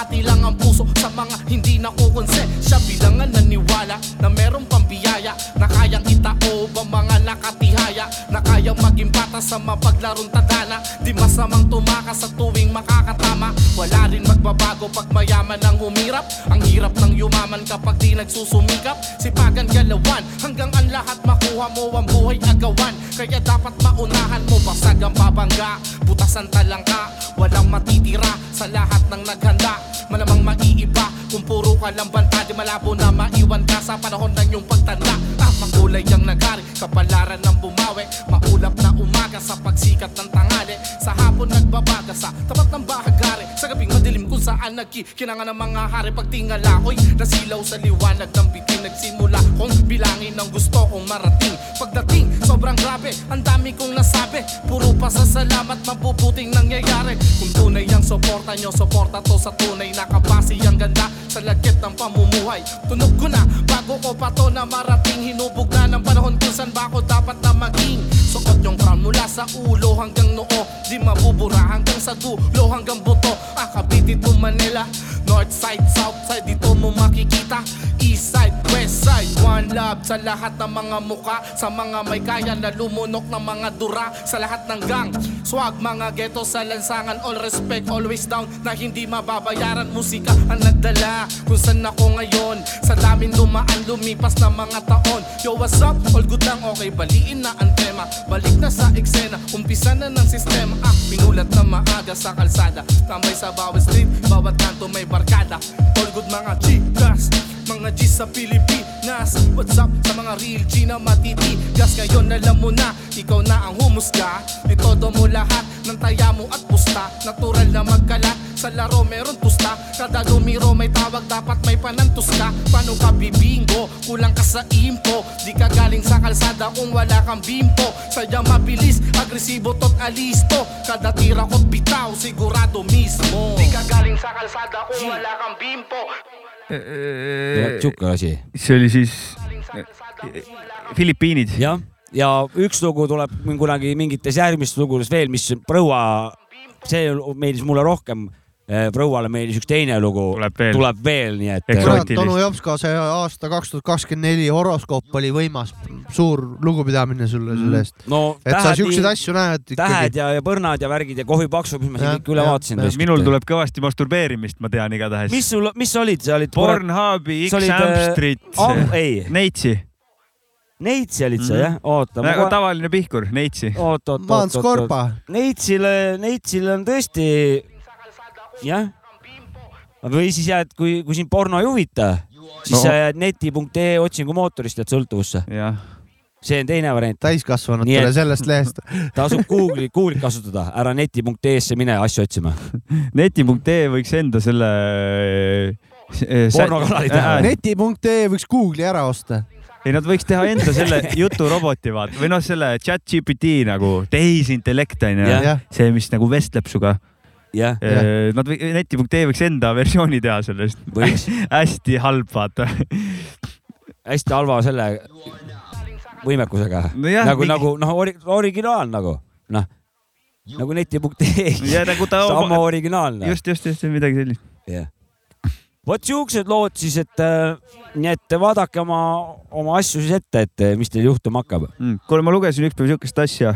Kalahati lang ang puso sa mga hindi nakukonsensya Bilangan naniwala na merong pambiyaya Na kayang itaob ang mga nakatihaya Na kayang maging bata sa mapaglarong tadhana. Di masamang tumakas sa tuwing makakatama. Wala rin magbabago pag mayaman ang humirap. Ang hirap ng yumaman kapag di nagsusumikap. Sipagan galawan hanggang ang lahat makuha mo ang buhay agawan Kaya dapat maunahan mo basag ang babangga. Butas ang talangka, walang matitira sa lahat ng naghanda Malamang maiiba. Kung puro ka lang banta Di malabo na maiwan ka sa panahon ng iyong pagtanda. Ah, makulay ang nagari, kapalaran ng bumawi. Maulap na umaga sa pagsikat ng tangali Sa hapon nagbabaga sa tapat ng bahagari. Sa gabing madilim kung saan nagkikinangan ng mga hari Pagtingala ko'y nasilaw sa liwanag ng bitin. Nagsimula kong bilangin ang gusto kong marating. Pagdating, sobrang grabe, ang dami kong nasabi. Puro pa sa salamat, mabubuting nangyayari. Kung tunay ang suporta nyo, suporta to sa tunay Nakabase ang ganda sa lagkit ng pamumuhay. Tunog ko na, bago ko pa to na marating. Hinubog na ng panahon kung saan ba ako dapat na maging. Suot yung crown mula sa ulo hanggang noo. Di mabubura hanggang sa dulo hanggang buto. Ah, Cavite to Manila. North side, south side, dito mo makikita. East side, side, one love Sa lahat ng mga muka Sa mga may kaya na lumunok ng mga dura Sa lahat ng gang. Swag, mga ghetto sa lansangan All respect, always down Na hindi mababayaran musika ang nagdala. Kung saan ako ngayon Sa daming dumaan, lumipas na mga taon. Yo, what's up? All good lang, okay Baliin na ang tema. Balik na sa eksena Umpisa na ng sistema. Ah, pinulat na maaga sa kalsada Tambay sa bawat street Bawat kanto may barkada. All good mga chicas mga G sa Pilipinas What's up? Sa mga real G na matitigas Ngayon alam mo na, ikaw na ang humusga. Itodo mo lahat ng taya mo at pusta. Natural na magkalat, sa laro meron pusta Kada lumiro may tawag, dapat may panantos ka Paano ka bibingo, kulang ka sa impo. Di ka galing sa kalsada kung wala kang bimpo. Sadya mabilis, agresibo tot alisto. Kada tira ko't bitaw, sigurado mismo. Di ka galing sa kalsada kung wala kang bimpo sihuke asi. see oli siis Filipiinid. jah, ja üks lugu tuleb kunagi mingites järgmistes lugudes veel, mis proua, see meeldis mulle rohkem. Prouale meeldis üks teine lugu, Tuleb veel. nii et onu Jopska, see aasta kaks tuhat kakskümmend neli horoskoop oli võimas, suur lugupidamine sulle selle eest. no et sa siukseid tähed, asju näed tähed ikkagi. ja, ja põrnad ja värgid ja kohvipaksu, mis ma siin kõik üle vaatasin minul tuleb kõvasti masturbeerimist, ma tean igatahes. mis sul, mis olid, sa olid? Pornhubi, sa olid, X-Amstrit äh,, ei. Neitsi, Neitsi olid sa Mhm. jah, oota. nagu tavaline pihkur, Neitsi. oot, oot, oot, oot, Neitsile, Neitsile on tõesti, jah. või siis jääd, kui, kui sind porno ei huvita, siis No. sa jääd neti.ee otsingumootorist jääd sõltuvusse. see on teine variant. täiskasvanutele sellest lehest. tasub Google'i, Google'it kasutada, ära neti.ee-sse mine asju otsima. neti.ee võiks enda selle. Pornokanali teha. neti.ee võiks Google'i ära osta. ei, nad võiks teha enda selle juturoboti vaata või noh, selle chat GPT nagu tehisintellekt onju see, mis nagu vestleb sinuga. jah, Nad või neti.ee võiks enda versiooni teha sellest. Hästi halb, vaata. hästi halva selle võimekusega Nojah, nagu, mingi- nagu noh, originaal nagu noh, nagu neti.ee. ja nagu ta sama originaalne. just, just, just midagi sellist. jah. vot siuksed lood siis, et äh, nii et vaadake oma, oma asju siis ette, et äh, mis teil juhtuma hakkab. Mm. kuule, ma lugesin ükspäev siukest asja.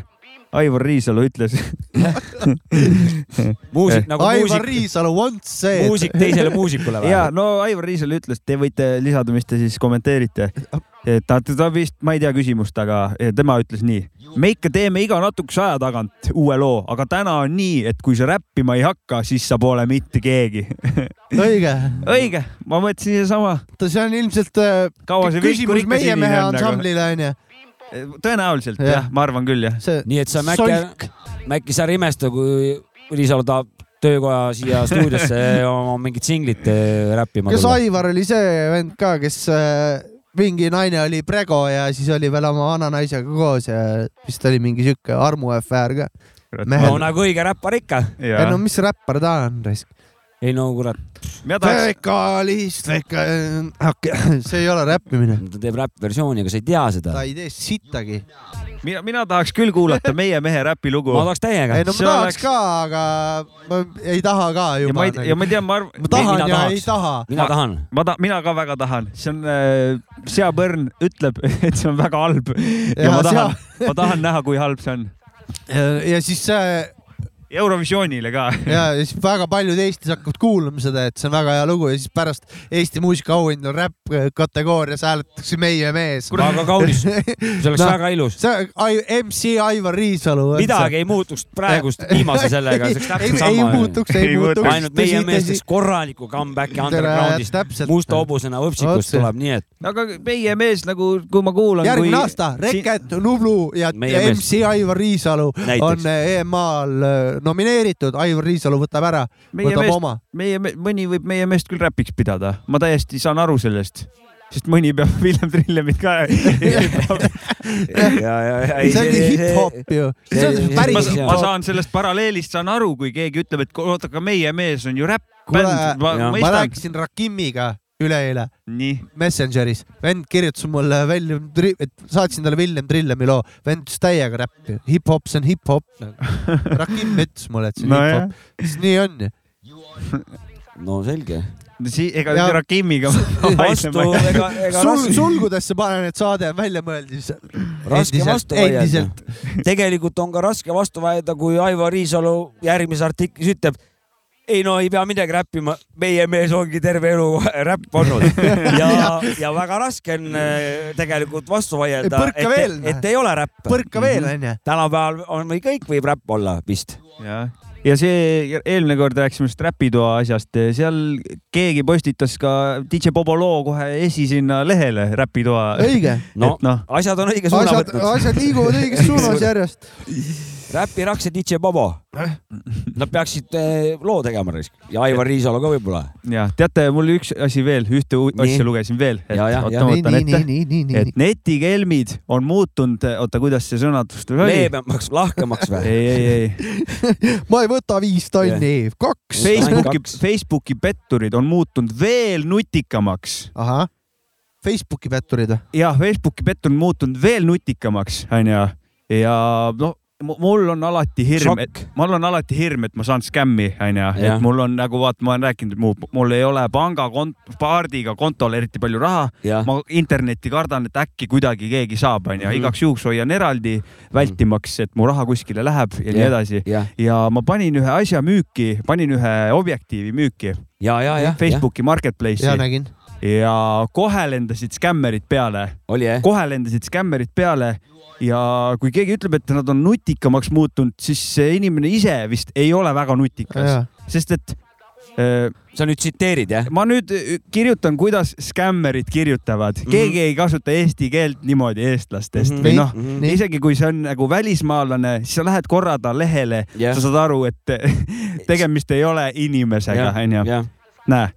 Aivar Riisalu ütles. muusik nagu Aivar muusik, Riisalu once said. muusik teisele muusikule ja või? no Aivar Riisalu ütles, te võite lisada, mis te siis kommenteerite. ta, ta vist, ma ei tea küsimust, aga tema ütles nii. me ikka teeme iga natukese aja tagant uue loo, aga täna on nii, et kui sa räppima ei hakka, siis sa pole mitte keegi. õige. õige, ma mõtlesin sedasama. see on ilmselt äh, kaua see küsimus meie mehe ansamblile onju. Tõenäoliselt Jah. jah, ma arvan küll jah. see nii et sa. Mäkki, Mäkki, sa ära imesta, kui Riisalu tahab töökoja siia stuudiosse oma mingit singlit äh, räppima kas tulla. Aivar oli see vend ka, kes äh, mingi naine oli Prego ja siis oli veel oma vana naisega koos ja vist oli mingi sihuke armuafäär ka. no nagu õige räppar ikka. ei no mis räppar ta on, raisk? Ei no kurat, fekalist, feka-, see ei ole räppimine. ta teeb räppversiooni, aga sa ei tea seda ta. ei tee sittagi. mina, mina tahaks küll kuulata meie mehe räpilugu. ma tahaks täiega ei. no See ma tahaks oleks- ka, aga ma ei taha ka ja juba ma ei, ja ma tean, ma arvan, ma tahan ja tahaks. ei taha. mina tahan. ma ta-, mina ka väga tahan, see on äh,, seapõrn ütleb, et see on väga halb ja, Ja ma tahan sea-, ma tahan näha, kui halb see on. ja siis see Eurovisioonile ka. ja siis väga paljud Eestis hakkavad kuulama seda, et see on väga hea lugu ja siis pärast Eesti muusikaauhindu räpp kategoorias hääletatakse meie mees. väga kaunis, see oleks Noh, väga ilus. see Ai- MC Aivar Riisalu. midagi ei muutuks praegust viimase sellega, see oleks täpselt ei, ei sama. muutuks, ei muutuks. ainult meie mees teeks korraliku comeback'i undergroundist, täpselt. musta hobusena võpsikust tuleb nii, et aga meie mees nagu, kui ma kuulan. järgmine aasta Reket, Nublu ja Meie ja mees. MC Aivar Riisalu Näiteks. on EMA-l äh, nomineeritud, Aivar Riisalu võtab ära, võtab meest, oma. meie, mõni võib meie meest küll räpiks pidada, ma täiesti saan aru sellest, sest mõni peab Villem Trillemit ka. ja, ja, ja see ongi hip-hop ju. ma, ma saan sellest paralleelist saan aru, kui keegi ütleb, et oota, aga meie mees on ju räpp-bänd, ma ma rääkisin Rakimiga üleeile Messengeris, vend kirjutas mulle William, et saatsin talle William Trillemi loo, vend ütles täiega räppi, hip-hop, see on hip-hop. Rakim ütles mulle, et see on nojah hip-hop, siis nii on. Ju. no selge. Si ega Ja- Rakimiga vastu, ega, ega sul, sulgudesse panen, et saade on välja mõeldud. raske vastu vaielda. endiselt.. tegelikult on ka raske vastu vaielda, kui Aivar Riisalu järgmises artiklis ütleb, ei no ei pea midagi räppima, meie mees ongi terve elu räpp olnud ja, ja väga raske on äh, tegelikult vastu vaielda, et, veel, et ei ole räpp. põrka veel onju. tänapäeval on või kõik võib räpp olla vist. jah, ja see eelmine kord rääkisime sellest räpitoa asjast, seal keegi postitas ka DJ Bobo loo kohe esisinna lehele räpitoa. õige, no, noh, asjad on õige suuna asjad, võtnud. asjad liiguvad õiges suunas järjest. Räpiraks ja DJ Bobo. Nad peaksid eh, loo tegema ja Aivar Riisalu ka võib-olla. ja teate, mul üks asi veel, ühte u- Nii. asja lugesin veel, et netikelmid on muutunud, oota, kuidas see sõnastus oli? ei, leebemaks, lahkemaks või? ei, ei, ma ei võta viis tonni, kaks. Facebooki Facebooki petturid on muutunud veel nutikamaks ahah, Facebooki petturid või? ja Facebooki pettur on muutunud veel nutikamaks, onju. ja noh, mul on alati hirm, et mul on alati hirm, et ma saan skämmi, onju, et mul on nagu vaata, ma olen rääkinud, et mu, mul ei ole pangakont-, kaardiga kontol eriti palju raha. ma internetti kardan, et äkki kuidagi keegi saab, onju, Mhm. igaks juhuks hoian eraldi, vältimaks, et mu raha kuskile läheb ja nii Jah. edasi. ja ma panin ühe asja müüki, panin ühe objektiivi müüki ja, ja, jah. Facebooki marketplace'i ja nägin. Ja kohe lendasid skämmerid peale, kohe lendasid skämmerid peale ja kui keegi ütleb, et nad on nutikamaks muutunud, siis see inimene ise vist ei ole väga nutikas, sest et äh, sa nüüd tsiteerid jah? ma nüüd kirjutan, kuidas skämmerid kirjutavad, Mhm. keegi ei kasuta eesti keelt niimoodi eestlastest Mhm. või noh, Nii. isegi kui see on nagu välismaalane, siis sa lähed korra ta lehele, Jah. sa saad aru, et tegemist ei ole inimesega, onju. näe,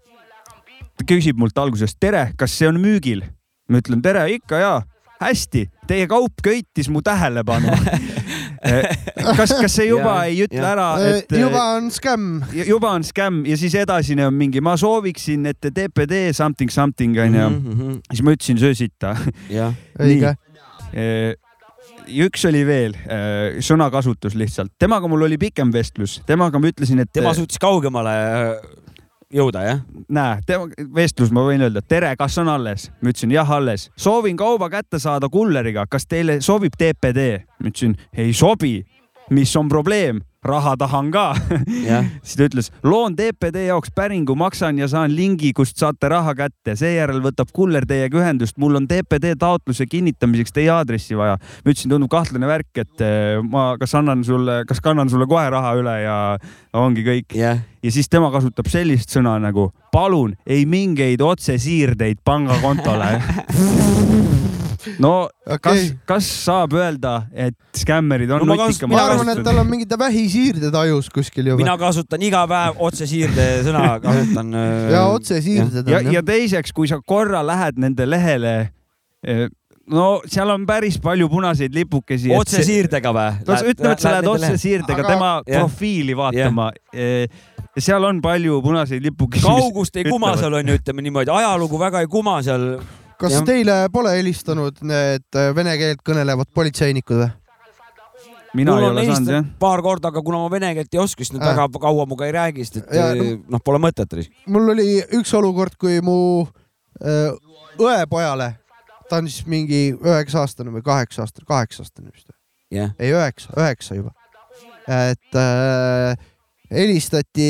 ta küsib mult alguses, tere, kas see on müügil? ma ütlen tere, ikka ja hästi, teie kaup köitis mu tähelepanu. kas, kas see juba Jaa, ei ütle jah. ära, et Äh, juba on skämm. juba on skämm ja siis edasine on mingi, ma sooviksin, et te TPD something something onju. Mhm, siis ma ütlesin söö sitta. jah, õige. ja üks oli veel, sõnakasutus lihtsalt, temaga mul oli pikem vestlus, temaga ma ütlesin, et tema suutis kaugemale jõuda, jah? näe, tema vestlus, ma võin öelda, tere, kas on alles? ma ütlesin jah, alles. soovin kauba kätte saada kulleriga, kas teile sobib TPD? ma ütlesin ei sobi. mis on probleem? Raha tahan ka. siis ta ütles, loon TPD jaoks päringu, maksan ja saan lingi, kust saate raha kätte, seejärel võtab kuller teiega ühendust, mul on TPD taotluse kinnitamiseks teie aadressi vaja. ma ütlesin, tundub kahtlane värk, et eh, ma kas annan sulle, kas kannan sulle kohe raha üle ja ongi kõik. jah, ja siis tema kasutab sellist sõna nagu palun, ei mingeid otsesiirdeid pangakontole. no Okei. kas, kas saab öelda, et skämmerid on No nutikam mina arvan, et tal on mingid vähisiirded ajus kuskil juba. mina kasutan iga päev otsesiirde sõna, kasutan. äh, ja otsesiirded ja, ja teiseks, kui sa korra lähed nende lehele, no seal on päris palju punaseid lipukesi. otsesiirdega või? no ütleme, et sa lähed otsesiirdega Aga- tema jah. profiili vaatama. ja seal on palju punaseid lipukesi. kaugust ei kuma seal on ju, ütleme niimoodi, ajalugu väga ei kuma seal. Kas jah. teile pole helistanud need äh, vene keelt kõnelevad politseinikud või? mina mul ei on ole saanud jah paar korda, aga kuna ma vene keelt ei oska, siis nad Ah. väga kaua minuga ei räägi, sest et Ja, eh, noh, pole mõtet. mul oli üks olukord, kui mu äh, õepojale, ta on siis mingi üheksa aastane või kaheksa aastane, kaheksa aastane vist, jah, ei üheksa, üheksa juba. et äh, helistati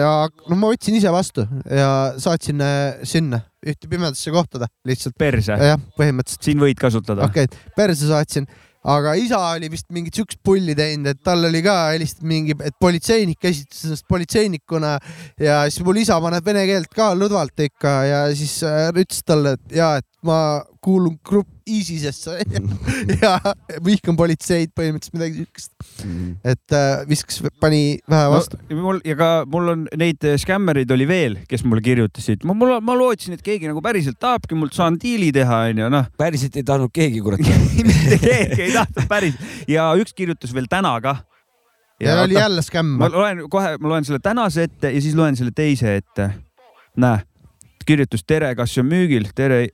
ja no ma võtsin ise vastu ja saatsin äh, sinna ühte pimedasse kohta ta lihtsalt. perse, jah, põhimõtteliselt siin võid kasutada. okei okay,, perse saatsin, aga isa oli vist mingit siukest pulli teinud, et tal oli ka helistatud mingi, et politseinik esitas ennast politseinikuna ja siis mul isa paneb vene keelt ka lõdvalt ikka ja siis äh, ütles talle, et ja, et ma kuulun grupp ISISesse ja vihkan politseid, põhimõtteliselt midagi siukest, et äh, viskas, pani vähe vastu no,. mul ja ka mul on neid äh, skämmereid oli veel, kes mulle kirjutasid, ma, mul, ma lootsin, et keegi nagu päriselt tahabki mult saan diili teha, onju, noh. päriselt ei tahtnud keegi, kurat. mitte keegi ei tahtnud päris ja üks kirjutas veel täna ka. ja oli jälle skämm ma. loen kohe, ma loen selle tänase ette ja siis loen selle teise ette. näe, kirjutas tere, kas see on müügil, tere.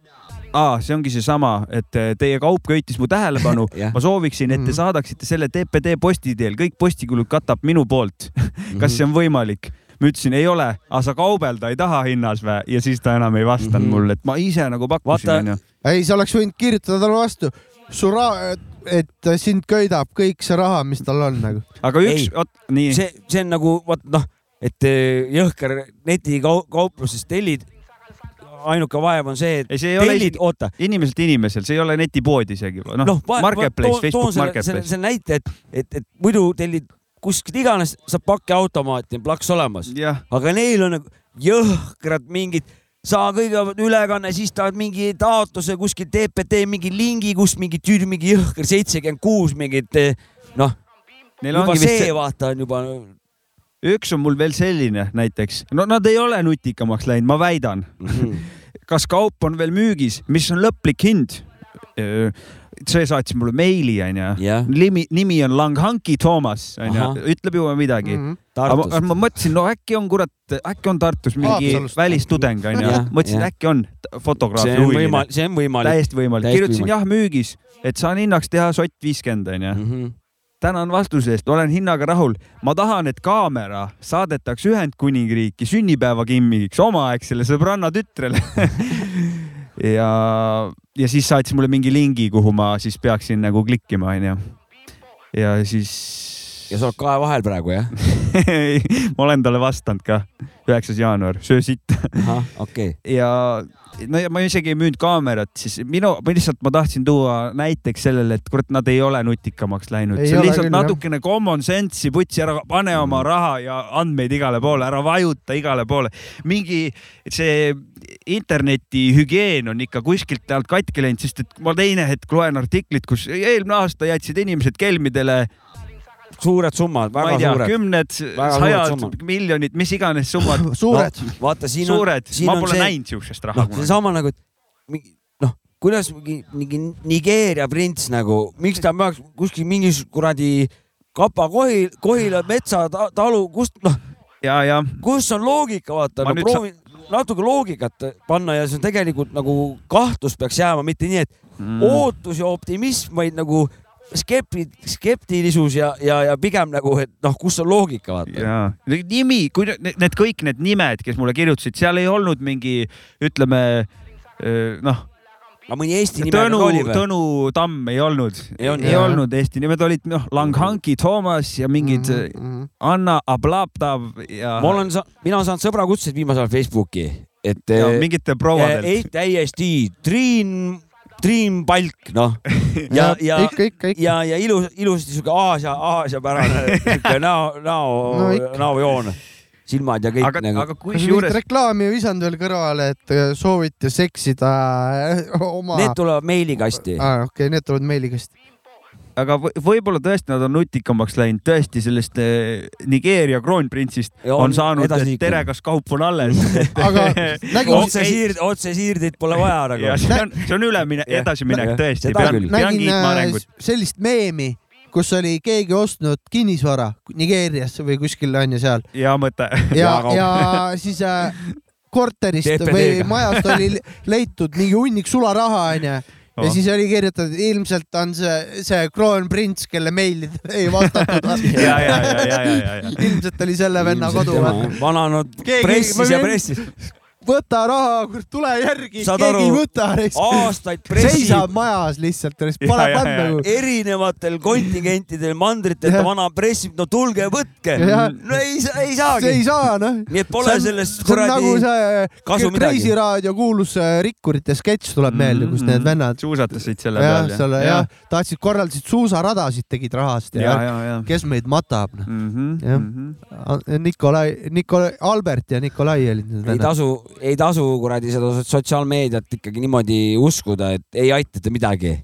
aa, see ongi seesama, et eh, teie kaup köitis mu tähelepanu ma sooviksin, et te Mhm. saadaksite selle TPD posti teel, kõik postikulud katab minu poolt. kas see on võimalik? ma ütlesin, ei ole, aga sa kaubelda ei taha hinnas või? ja siis ta enam ei vastanud Mhm. mulle, et ma ise nagu pakkusin, Vaata- onju. ei, sa oleks võinud kirjutada talle vastu, su raha, et sind köidab kõik see raha, mis tal on nagu. aga üks vot nii, see, see on nagu vot noh, et eh, jõhker netikaupluses tellid. Ainuke vaev on see, et ei, see tellid, oota, inimeselt inimesel, see ei ole netipood isegi, noh noh, Marketplace, Facebook Marketplace. selle näite, et, et, et muidu tellid kuskilt iganes, saab pakiautomaati on plaks olemas, aga neil on nagu jõhkrad mingid, saa kõigepealt ülekanne, siis tahad mingi taotluse kuskil TPT mingi lingi, kus mingi tüüd, mingi jõhker seitsekümmend kuus mingit noh, neil juba see vist, vaata on juba üks on mul veel selline näiteks, no nad ei ole nutikamaks läinud, ma väidan. kas kaup on veel müügis, mis on lõplik hind? see saatis mulle meili, onju. jah, nimi, nimi on Langhanki Toomas, onju ütleb juba midagi. Mhm. aga ma, Tartus. ma mõtlesin, no äkki on kurat, äkki on Tartus mingi Haapsalust. välistudeng onju mõtlesin, äkki on fotograaf see on võimalik, see on võimalik. täiesti võimalik, kirjutasin jah müügis, et saan hinnaks teha sott viiskümmend onju. Tänan vastuse eest, olen hinnaga rahul. ma tahan, et kaamera saadetakse Ühendkuningriiki sünnipäevakimmiks omaaegsele sõbranna tütrele. ja, ja siis saatis mulle mingi lingi, kuhu ma siis peaksin nagu klikkima, onju. ja siis. ja sa oled kahe vahel praegu jah? ma olen talle vastanud ka, üheksas jaanuar, söö sitt ahah, okei. ja no ja ma isegi ei müünud kaamerat, siis minu, ma lihtsalt ma tahtsin tuua näiteks sellele, et kurat, nad ei ole nutikamaks läinud, see on lihtsalt küll, jah. natukene common sense'i putsi ära, pane oma raha ja andmeid igale poole, ära vajuta igale poole. mingi see interneti hügieen on ikka kuskilt alt katki läinud, sest et ma teine hetk loen artiklit, kus eelmine aasta jätsid inimesed kelmidele, suured summad, ma väga tea, suured. kümned, sajad miljonid, mis iganes summad, suured no.. vaata, siin on, suured, siin ma on pole see- näinud siukest raha noh, seesama nagu, et mingi noh, kuidas mingi, mingi Nigeeria prints nagu, miks ta peaks kuskil mingis kuradi Kapa Kohil, Kohila metsatalu, kust noh, ja, ja kus on loogika, vaata, Ma no proovi natuke loogikat panna ja see on tegelikult nagu kahtlus peaks jääma, mitte nii, et mm. ootus ja optimism, vaid nagu skepti-, skeptilisus ja, ja, ja pigem nagu, et noh, kus on loogika, vaata. nimi, kui need, kõik need nimed, kes mulle kirjutasid, seal ei olnud mingi, ütleme öö, noh, aga mõni Eesti nimi Tõnu oli, või? Tõnu Tamm ei olnud, Ei olnud, ei jah. olnud Eesti nimed olid noh, Langhanki Toomas ja mingid Mhm, mhm. Anna Ablaptav ja, ma olen, mina olen saanud sõbrakutseid viimasel ajal Facebooki, et eh, mingite eh, prouadelt ei täiesti Triin, Triin Palk, noh ja, ja, ja, ja ilus, ilusasti sihuke Aasia, Aasia-pärane sihuke näo, näo No näojoon, silmad ja kõik aga, nagu. aga kusjuures reklaami ei visanud veel kõrvale, et äh, soovite seksida äh, oma. Need tulevad meilikasti. aa, okei okay,, need tulevad meilikasti. Aga võ- võib-olla tõesti nad on nutikamaks läinud, tõesti sellest eh, Nigeeria kroonprintsist Ja on, on saanud, et tere, kas kaup on alles? Aga nägin, otsesiird, otsesiirdeid pole vaja ja nagu. see on, see on üleminek, Jah. edasiminek tõesti, nägin äh, sellist meemi, kus oli keegi ostnud kinnisvara Nigeerias või kuskil on ju seal. Hea mõte. ja ja siis äh, korterist või majast oli leitud mingi hunnik sularaha onju ja Oh. siis oli kirjutatud, ilmselt on see, see kroonprints, kelle meilid ei vastatud. ja, ja, ja, ja, ja, ja, ja. ilmselt oli selle venna kodu. vananud Keegi- pressis ja pressis. Võta raha, tule järgi, keegi aru, ei võta. aastaid pressib seisab majas lihtsalt, Ja, ja, panna ja. nagu. erinevatel kontingentidel mandritel Jah. vana pressib, no tulge võtke. No ei, ei see ei saagi. saa noh. nii et pole sellest on nagu kuradi, see kasu midagi. Kreisi raadio kuulus äh, rikkurite sketš tuleb meelde, kus need vennad suusatasid selle jah, peal selle jah, tahtsid, korraldasid suusaradasid, tegid rahast ja, ja, ja, ja. kes meid matab noh. Jah. jah. Nikolai, Nikolai, Albert ja Nikolai olid need ei vennad. tasu, ei tasu kuradi seda sotsiaalmeediat ikkagi niimoodi uskuda, et ei aita ta midagi.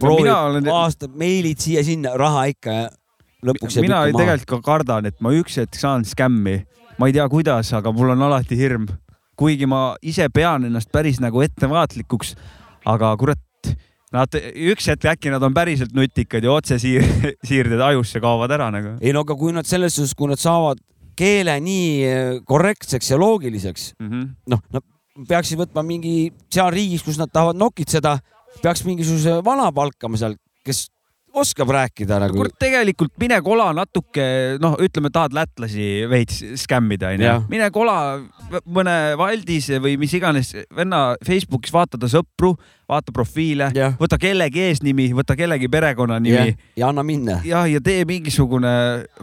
proovib mina olen, aastad meilid siia-sinna, raha ikka ja lõpuks jääb mina ikka maha. tegelikult ka kardan, et ma üks hetk saan skämmi. ma ei tea, kuidas, aga mul on alati hirm. kuigi ma ise pean ennast päris nagu ettevaatlikuks, aga kurat, nad üks hetk äkki nad on päriselt nutikad ja otsesiirded ajusse kaovad ära nagu. ei no aga kui nad selles suhtes, kui nad saavad keele nii eh, korrektseks ja loogiliseks, noh, nad peaksid võtma mingi seal riigis, kus nad tahavad nokitseda, peaks mingisuguse vana palkama seal, kes oskab rääkida nagu. kurat, tegelikult mine kola natuke, noh, ütleme, tahad lätlasi veits skämmida, onju. Mine kola mõne Valdise või mis iganes venna Facebookis, vaata ta sõpru, vaata profiile Jah., võta kellegi eesnimi, võta kellegi perekonnanimi ja, ja anna minna. jah, ja tee mingisugune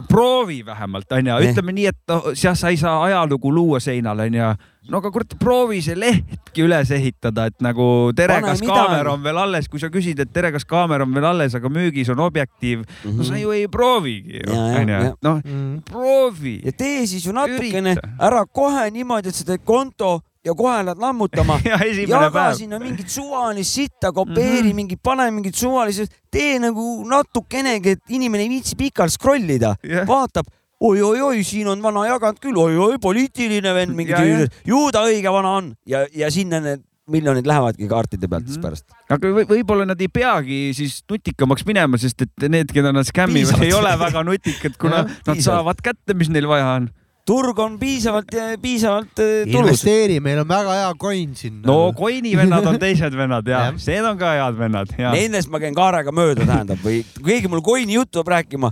proovi vähemalt onju, ütleme nii, et noh, jah, sa ei saa ajalugu luua seinale onju. no aga kurat, proovi see lehtki üles ehitada, et nagu tere, kas kaamera on veel alles, kui sa küsid, et tere, kas kaamera on veel alles, aga müügis on objektiiv, no sa ju ei proovigi ju Mhm. Ja, ja, onju ja., noh Mm. proovi. ja tee siis ju natukene Ürita. ära kohe niimoodi, et sa teed konto ja kohe lähed lammutama. ja jaga päev. sinna mingit suvalist sitta, kopeeri mm. -hmm. mingit, pane mingit suvalist, tee nagu natukenegi, et inimene ei viitsi pikalt scroll ida Jah. vaatab oi-oi-oi, siin on vana jaganud küll oi,, oi-oi, poliitiline vend, mingi ja. ju ta õige vana on ja, ja sinna need miljonid lähevadki kaartide pealt siis Mhm. pärast. aga või- võib-olla nad ei peagi siis nutikamaks minema, sest et need, keda nad skämmivad, ei ole väga nutikad, kuna nad saavad kätte, mis neil vaja on. Turg on piisavalt, piisavalt eh, tulus. investeeri, meil on väga hea coin siin. no Coini vennad on teised vennad ja need on ka head vennad ja. Nendest ma käin kaarega mööda, tähendab, või kui keegi mul coin'i juttu peab rääkima,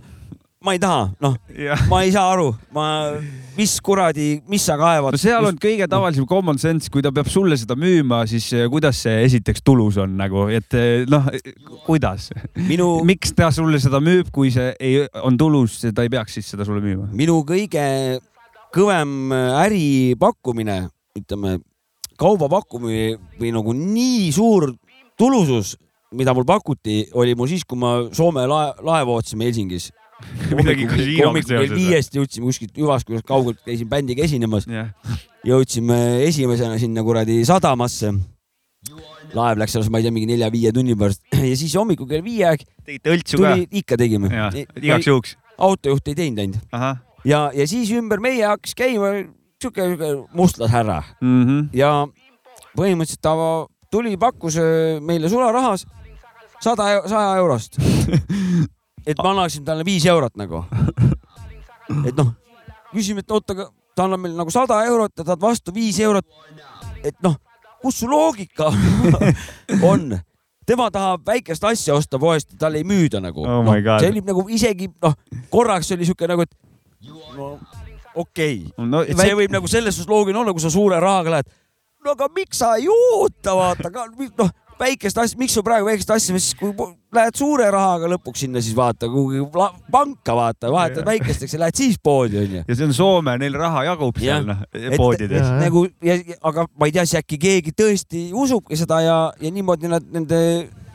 ma ei taha, noh, ma ei saa aru, ma, mis kuradi, mis sa kaevad. no seal on kõige tavalisem common sense, kui ta peab sulle seda müüma, siis eh, kuidas see esiteks tulus on nagu, et eh, noh, kuidas, minu, miks ta sulle seda müüb, kui see ei, on tulus, ta ei peaks siis seda sulle müüma. minu kõige kõvem äripakkumine, ütleme kauba pakkumine või nagu nii suur tulusus, mida mul pakuti, oli mul siis, kui ma Soome lae, laeva ootasime Helsingis. Midagi kasiinoga seoses viiest jõudsime kuskilt Jyvaskylas kaugelt, käisin bändiga esinemas, jah, jõudsime esimesena sinna kuradi sadamasse. laev läks alles, ma ei tea, mingi nelja-viie tunni pärast ja siis hommikul kell viie aeg tegite õltsu ka ikka tegime. igaks juhuks. autojuht ei teinud ainult ja, ja siis ümber meie hakkas käima sihuke, sihuke mustlashärra mm. -hmm. ja põhimõtteliselt ta tuli, pakkus öö, meile sularahas sada, saja eurost. et ma annaksin talle viis eurot nagu. et noh, küsime, et oota, aga ta annab meile nagu sada eurot ja tahad vastu viis eurot. et noh, kus su loogika on? tema tahab väikest asja osta poest talle ei müüda nagu Oh God. see oli nagu isegi noh, korraks oli siuke nagu, et no okei okay., no et see võib nagu selles suhtes loogiline olla, kui sa suure rahaga lähed. no aga miks sa ei oota, vaata ka noh, väikest asja, miks sul praegu väikest asja, siis kui lähed suure rahaga lõpuks sinna, siis vaata kuhugi panka vaata, vahetad väikesteks ja lähed siis poodi onju. ja see on Soome, neil raha jagub Jah. seal noh Et- poodides. Nagu ja, aga ma ei tea, siis äkki keegi tõesti usubki seda ja, ja niimoodi nad nende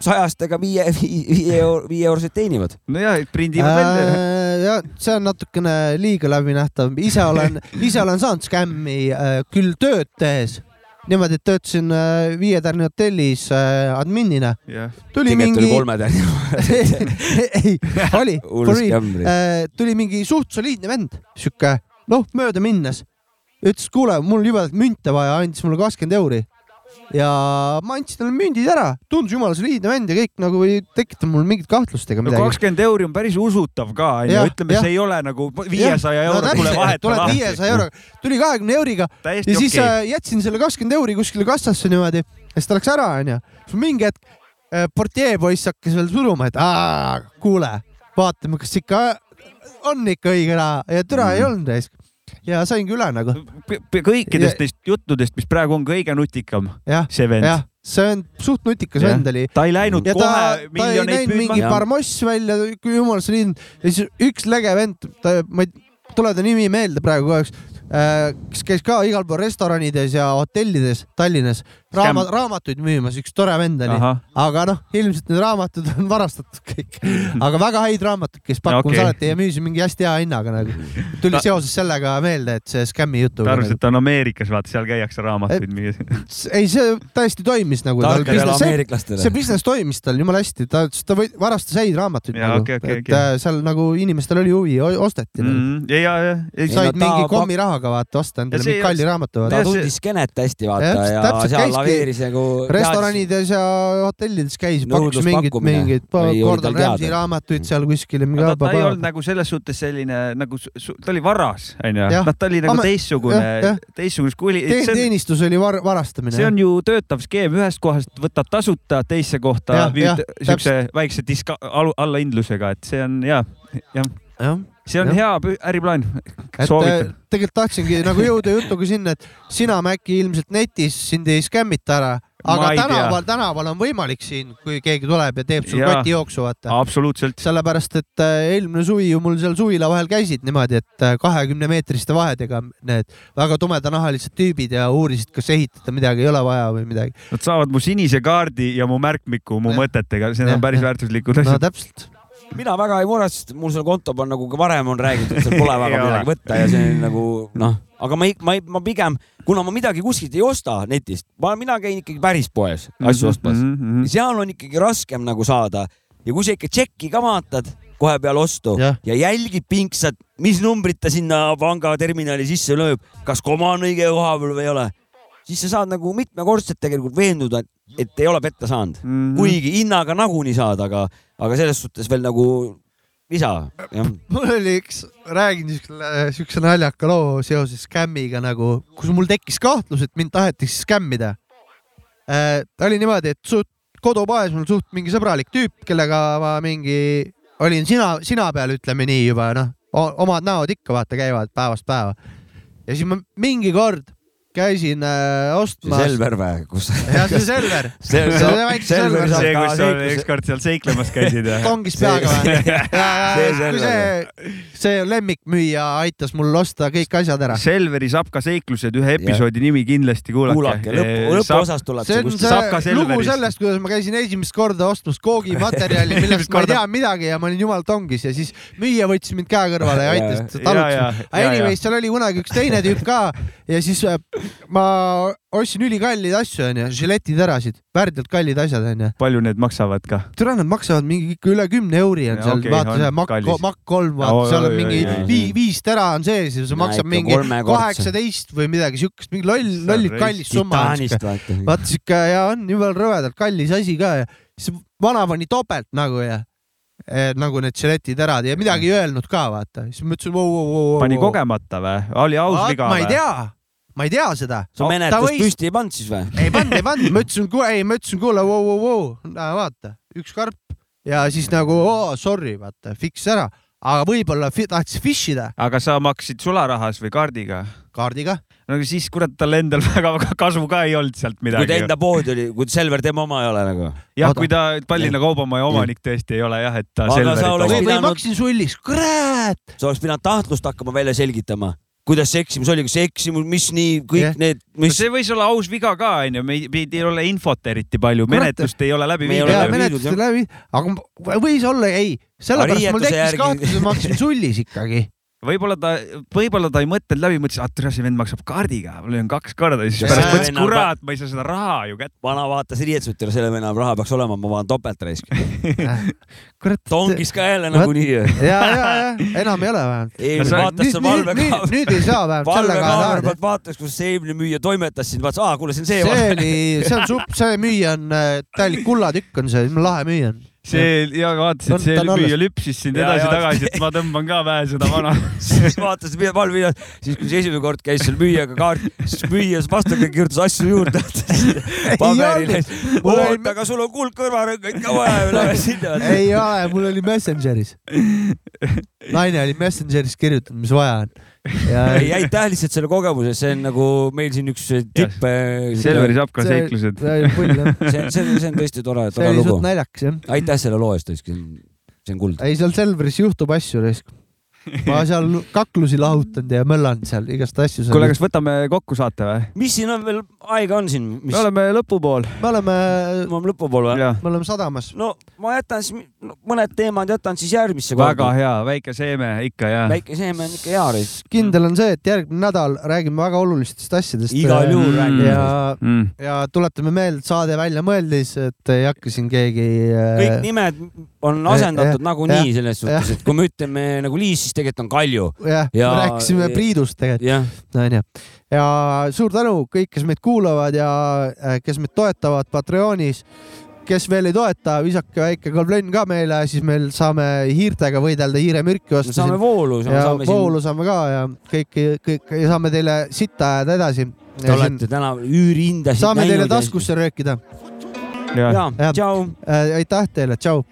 sajastega viie, viie euro, viie euroseid teenivad. nojah, prindivad välja. Ja see on natukene liiga läbinähtav, ise olen, ise olen saanud skämmi äh, küll tööd tehes. niimoodi, et töötasin äh, Viie Tärni hotellis äh, adminina. jah, tuli tegelikult mingi kolme tärni. ei, oli, tuli mingi suht soliidne vend, sihuke noh, mööda minnes. ütles, kuule, mul jubedalt münte vaja, andis mulle kakskümmend euri. Ja ma andsin talle mündid ära, tundus jumala soliidne vend ja kõik nagu ei tekita mul mingit kahtlust ega no midagi. kakskümmend euri on päris usutav ka onju ütleme, see ei ole nagu viiesaja euro tule vahet. tuleb viiesaja euroga, tuli kahekümne euriga täiesti ja siis okei. äh, jätsin selle kakskümmend euri kuskile kassasse niimoodi ja siis ta läks ära, onju. siis mingi hetk äh, portjee poiss hakkas veel suruma, et kuule, vaatame, kas ikka on ikka õige raha ja türa Mhm. ei olnud raisk. Ja saingi üle nagu, kõikidest Ja- neist juttudest, mis praegu on kõige nutikam, see vend. see on suht nutikas vend oli. ta ei läinud ja ta, kohe ta ei miljoneid näinud mingi püüdma. parmoss välja, kui jumal soliidne ja siis üks lege vend, ta, ma ei tule ta nimi meelde praegu kahjuks, kes käis ka igal pool restoranides ja hotellides Tallinnas raamat, raamatuid müümas, üks tore vend oli, aga noh, ilmselt need raamatud on varastatud kõik, aga väga häid raamatuid, kes pakkumas okay. alati ja müüsid mingi hästi hea hinnaga nagu. tuli Ta- seoses sellega meelde, et see skämmi jutuga ta arvas, nagu. et ta on Ameerikas, vaata seal käiakse raamatuid müües. ei, see täiesti toimis nagu. see ameeriklastele. business toimis tal jumala hästi, ta, ta või- varastas häid raamatuid Jaa, nagu okei, okei, et okei. äh, seal nagu inimestel oli huvi, osteti. Mm, ja, ja, ja, said no ta mingi pak- kommirahaga vaata osta endale Ja see- mingi kalli raamatu ta. Ja see- tundis Skenet hästi vaata ja täpselt, seal laveeris nagu. restoranides ja hotellides käis, pakkus mingeid, mingeid oli Gordon Ramsay raamatuid seal kuskil. aga ta ei olnud nagu selles suhtes selline nagu, ta oli varas, onju. Noh, ta oli nagu teistsugune teistsugune see on, teenistus oli var, varastamine. see on ju töötav skeem, ühest kohast võtad tasuta, teisse kohta viid siukse väikse diska-, allahindlusega, et see on ja, jah, jah see on Jah. hea äriplaan. soovitan äh,. tegelikult tahtsingi nagu jõuda jutuga sinna, et sina, Mäkki, ilmselt netis sind ei skämmita ära, aga tänaval, tänaval on võimalik siin, kui keegi tuleb ja teeb sul kotijooksu, vaata. absoluutselt. sellepärast, et äh, eelmine suvi ju mul seal suvila vahel käisid niimoodi, et äh, kahekümne meetriste vahedega need väga tumedanahalised tüübid ja uurisid, kas ehitada midagi ei ole vaja või midagi. Nad saavad mu sinise kaardi ja mu märkmiku mu Jah. mõtetega, Jah, on päris väärtuslikud no asjad. täpselt. Mina väga ei muretse, sest mul seal konto peal nagu ka varem on räägitud, seal pole väga midagi võtta ja see nagu noh, aga ma ei, ma ei, ma pigem, kuna ma midagi kuskilt ei osta netist, ma, mina käin ikkagi päris poes asju ostmas. -hmm. seal on ikkagi raskem nagu saada ja kui sa ikka tšekki ka vaatad kohe peale ostu Jah. ja jälgid pingsalt, mis numbrit ta sinna pangaterminali sisse lööb, kas koma on õige koha peal või ei ole, siis sa saad nagu mitmekordselt tegelikult veenduda, et ei ole petta saanud mm. -hmm. kuigi hinnaga nagunii saad, aga, aga selles suhtes veel nagu lisa, mul oli üks, räägin siukse, siukse naljaka loo seoses skämmiga nagu, kus mul tekkis kahtlus, et mind taheti skämmida. ta oli niimoodi, et suht kodupoes mul suht mingi sõbralik tüüp, kellega ma mingi olin sina, sina peal, ütleme nii juba noh, omad näod ikka vaata käivad päevast päeva. ja siis ma mingi kord käisin äh, ostmas. Selver või, kus? jah, see Selver. see see väike Selver see, kus sa ükskord seal seiklemas käisid ja. tongis peaga või? ja, ja, See ja kui see, see lemmikmüüja aitas mul osta kõik asjad ära. Selveri Sapka seiklused, ühe episoodi nimi kindlasti kuulake. kuulake, lõpu, lõpuosas tuleb see see on see lugu sellest, kuidas ma käisin esimest korda ostmas koogimaterjali, millest ma ei tea midagi ja ma olin jumal tongis ja siis müüja võttis mind käe kõrvale ja aitas Ja, ja, ja, ja. Anyways, seal oli kunagi üks teine tüüp ka ja siis äh, ma ostsin ülikalleid asju onju, žiletiterasid, värdjalt kallid asjad onju. palju need maksavad ka? türa, nad maksavad mingi ikka üle kümne euri on Ja seal okei, vaata see Mac. Mac kolm, vaata seal on mingi oi, oi. vii-, viis tera on sees ja see No maksab ikka mingi kaheksateist või midagi siukest, mingi loll, lollid raisk. kallis summa vaata. siuke ja on jumala rõvedalt kallis asi ka ja siis vana pani topelt nagu ja eh, nagu need žiletiterad ja midagi ei öelnud ka vaata, siis ma ütlesin vau, vau, vau. pani. kogemata või? oli aus viga ma ei või? tea, ma ei tea seda. sa menetlust püsti ei pannud siis või? ei pannud, ei pannud, ma ütlesin, ei, ma ütlesin, kuule, vau, vau, vau, vaata, üks karp ja siis nagu oh, sorry, vaata, fix ära, aga võib-olla fi- tahtis fish ida aga sa maksid sularahas või kaardiga? kaardiga. no aga siis kurat tal endal väga kasu ka ei olnud sealt kui ta midagi. enda pood oli, kui Selver tema oma ei ole nagu. jah, kui ta Tallinna Kaubamaja omanik tõesti ei ole jah, et ta või, pidanud- maksin sulliks, kurat. sa oleks pidanud tahtlust hakkama välja selgitama, kuidas see eksimus oli, kas see eksimus, mis nii kõik Jah. need, no mis see võis olla aus viga ka onju, me ei, ei ole infot eriti palju, menetlust ei ole läbi Me ei viidud. ole läbi menetlust viidud, aga võis olla, ei, sellepärast mul tekkis kahtlus, et ma maksin sullis ikkagi. Võib-olla ta, võib-olla ta ei mõtelnud läbi, mõtles, et see vend maksab kaardiga, ma löön kaks korda, siis Ja pärast see mõtles, kurat, ma ei saa seda raha ju kätte. vana vaatas riietused ja selle venna raha peaks olema, ma vaatan topelt raisk. kurat. tongis ka jälle nagunii. ja, ja, ja enam ei ole vähemalt. eelmine vaatas nüüd, valvekaamera, nüüd ei saa vähemalt valvekaamera pealt vaatas, kus see eelmine müüja toimetas siin, vaatas, aa, kuule, see on see. see oli, see on supp, see müüja on äh, täielik kullatükk on see, lahe müüja on. See ja vaatasin, et see müüja lüpsis sind edasi-tagasi, et ma tõmban ka vähe seda vana. siis vaatas valvevideot, siis kui see esimene kord käis seal müüjaga kaart, siis müüja vastaga kirjutas asju juurde paberile. Oota, aga sul on kuldkõrvarõngaid ka vaja ja lähe sinna. ei ole, mul oli Messengeris. naine oli Messengeris kirjutanud, mis vaja on. Ja ei, aitäh lihtsalt selle kogemuse, see on nagu meil siin üks tipp. Selveri see Sapka seiklused. see on, see on, see on tõesti tore, tore lugu naljakas jah. aitäh selle loo eest, see on kuld. ei, seal Selveris juhtub asju raisk. Ma seal kaklusi lahutanud ja möllanud seal igast asju. kuule, kas võtame kokku saate või? mis siin on veel, aega on siin, mis me, oleme lõpupool. me oleme, me oleme lõpupoole või? me oleme sadamas. no ma jätan siis no, mõned teemad jätan siis järgmisse väga hea, väike seeme ikka ja. väike seeme on ikka hea reis. kindel on see, et järgmine nädal räägime väga olulistest asjadest. igal juhul Mm. räägime. ja, Mm. ja tuletame meelde, saade välja mõeldis, et ei hakka siin keegi. kõik nimed on jah, asendatud nagunii jah, selles suhtes, et kui me ütleme nagu Liis, siis tegelikult on Kalju. jah ja,, Ja- rääkisime Priidust tegelikult, onju. ja suur tänu kõik, kes meid kuulavad ja kes meid toetavad Patreonis. kes veel ei toeta, visake väike kolonn ka meile, siis meil saame hiirtega võidelda, hiiremürki osta saame siin. voolu, ja saame voolu saame ka ja kõik, kõik ja saame teile sitta ajada edasi. siin, te olete täna üürihindasid saame teile taskusse röökida. ja Jah., tšau. aitäh teile, tšau.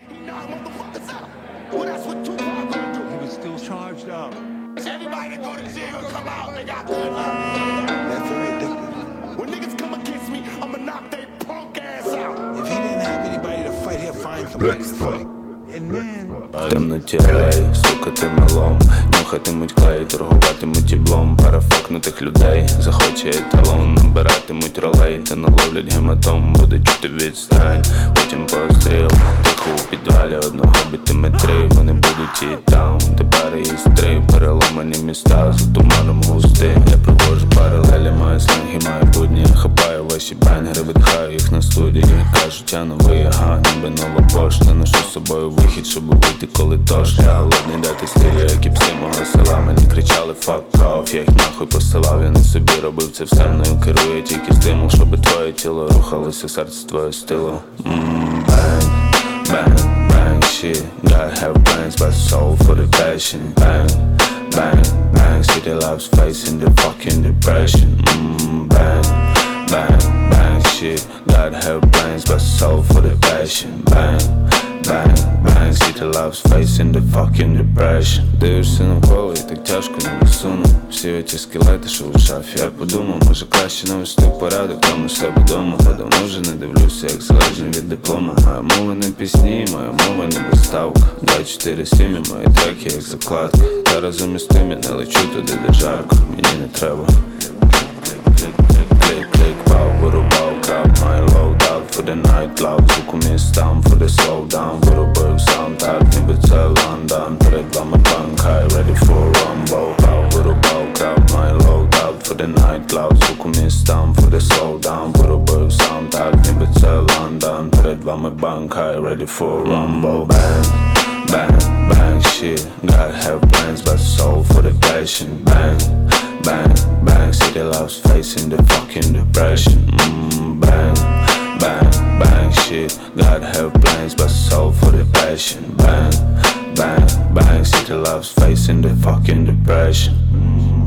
Темноті алей, стукати мелом, нюхатимуть клей, торгуватимуть діблом, парафокнутих людей, захоче еталон, набиратимуть ролей, та наловлять гематом, буде чути відстань, потім постріл, тихо у підвалі одного битиме три, вони будуть і там, тепер і три, переломані міста, за туманом густи, я провожу паралелі, маю сленг і маю будні, хапаю ваші бенгери, видихаю їх на студії, кажуть, я новий, ага, ніби нова пошта, ношу з собою вихід, щоб вийти, коли тож Я голодний дати стилю, як і пси мого села. Мені кричали fuck off, я їх нахуй посилав. Я не собі робив це все мною керує тільки стимул, щоб твоє тіло рухалося, серце твоє стило. Мм, Bang, bang, bang, shit. Gotta have brains, but soul for the passion. Bang, bang, bang, city lives facing the fucking depression. Mmm, bang, bang, bang, shit. Gotta have brains, but soul for the passion. Bang, bang, bang, city loves facing the fucking depression. Дивишся навколо і так тяжко не висуну Всі оті скелети, що у шафі. Я подумав, може краще навести порядок Там у себе дома, бо давно вже не дивлюся, як залежний від диплома. Моя мова не пісні, моя мова не доставка. 24-7 і мої треки, як закладка. Та разом із тим я не лечу туди, де жарко. Мені не треба. Клик, клик, клик, клик, вау, вирубав краб, май лоудаут for the night clouds Och kom ner stan för the slowdown sound, burg soundtag Ni London, tell andan För det glömma bankhaj Ready for rumble. Våra out My loadout. För the night clouds Och kom ner stan för the slowdown sound, burg soundtag Ni London, tell andan För det glömma bankhaj Ready for rumble. Bang, bang, bang shit. Gotta have plans but soul for the passion. Bang Bang, bang, city the love's facing the fucking depression. Mm, bang bang, bang shit. Gotta have plans but soul for the passion Bang, bang, bang. City loves facing the fucking depression mm.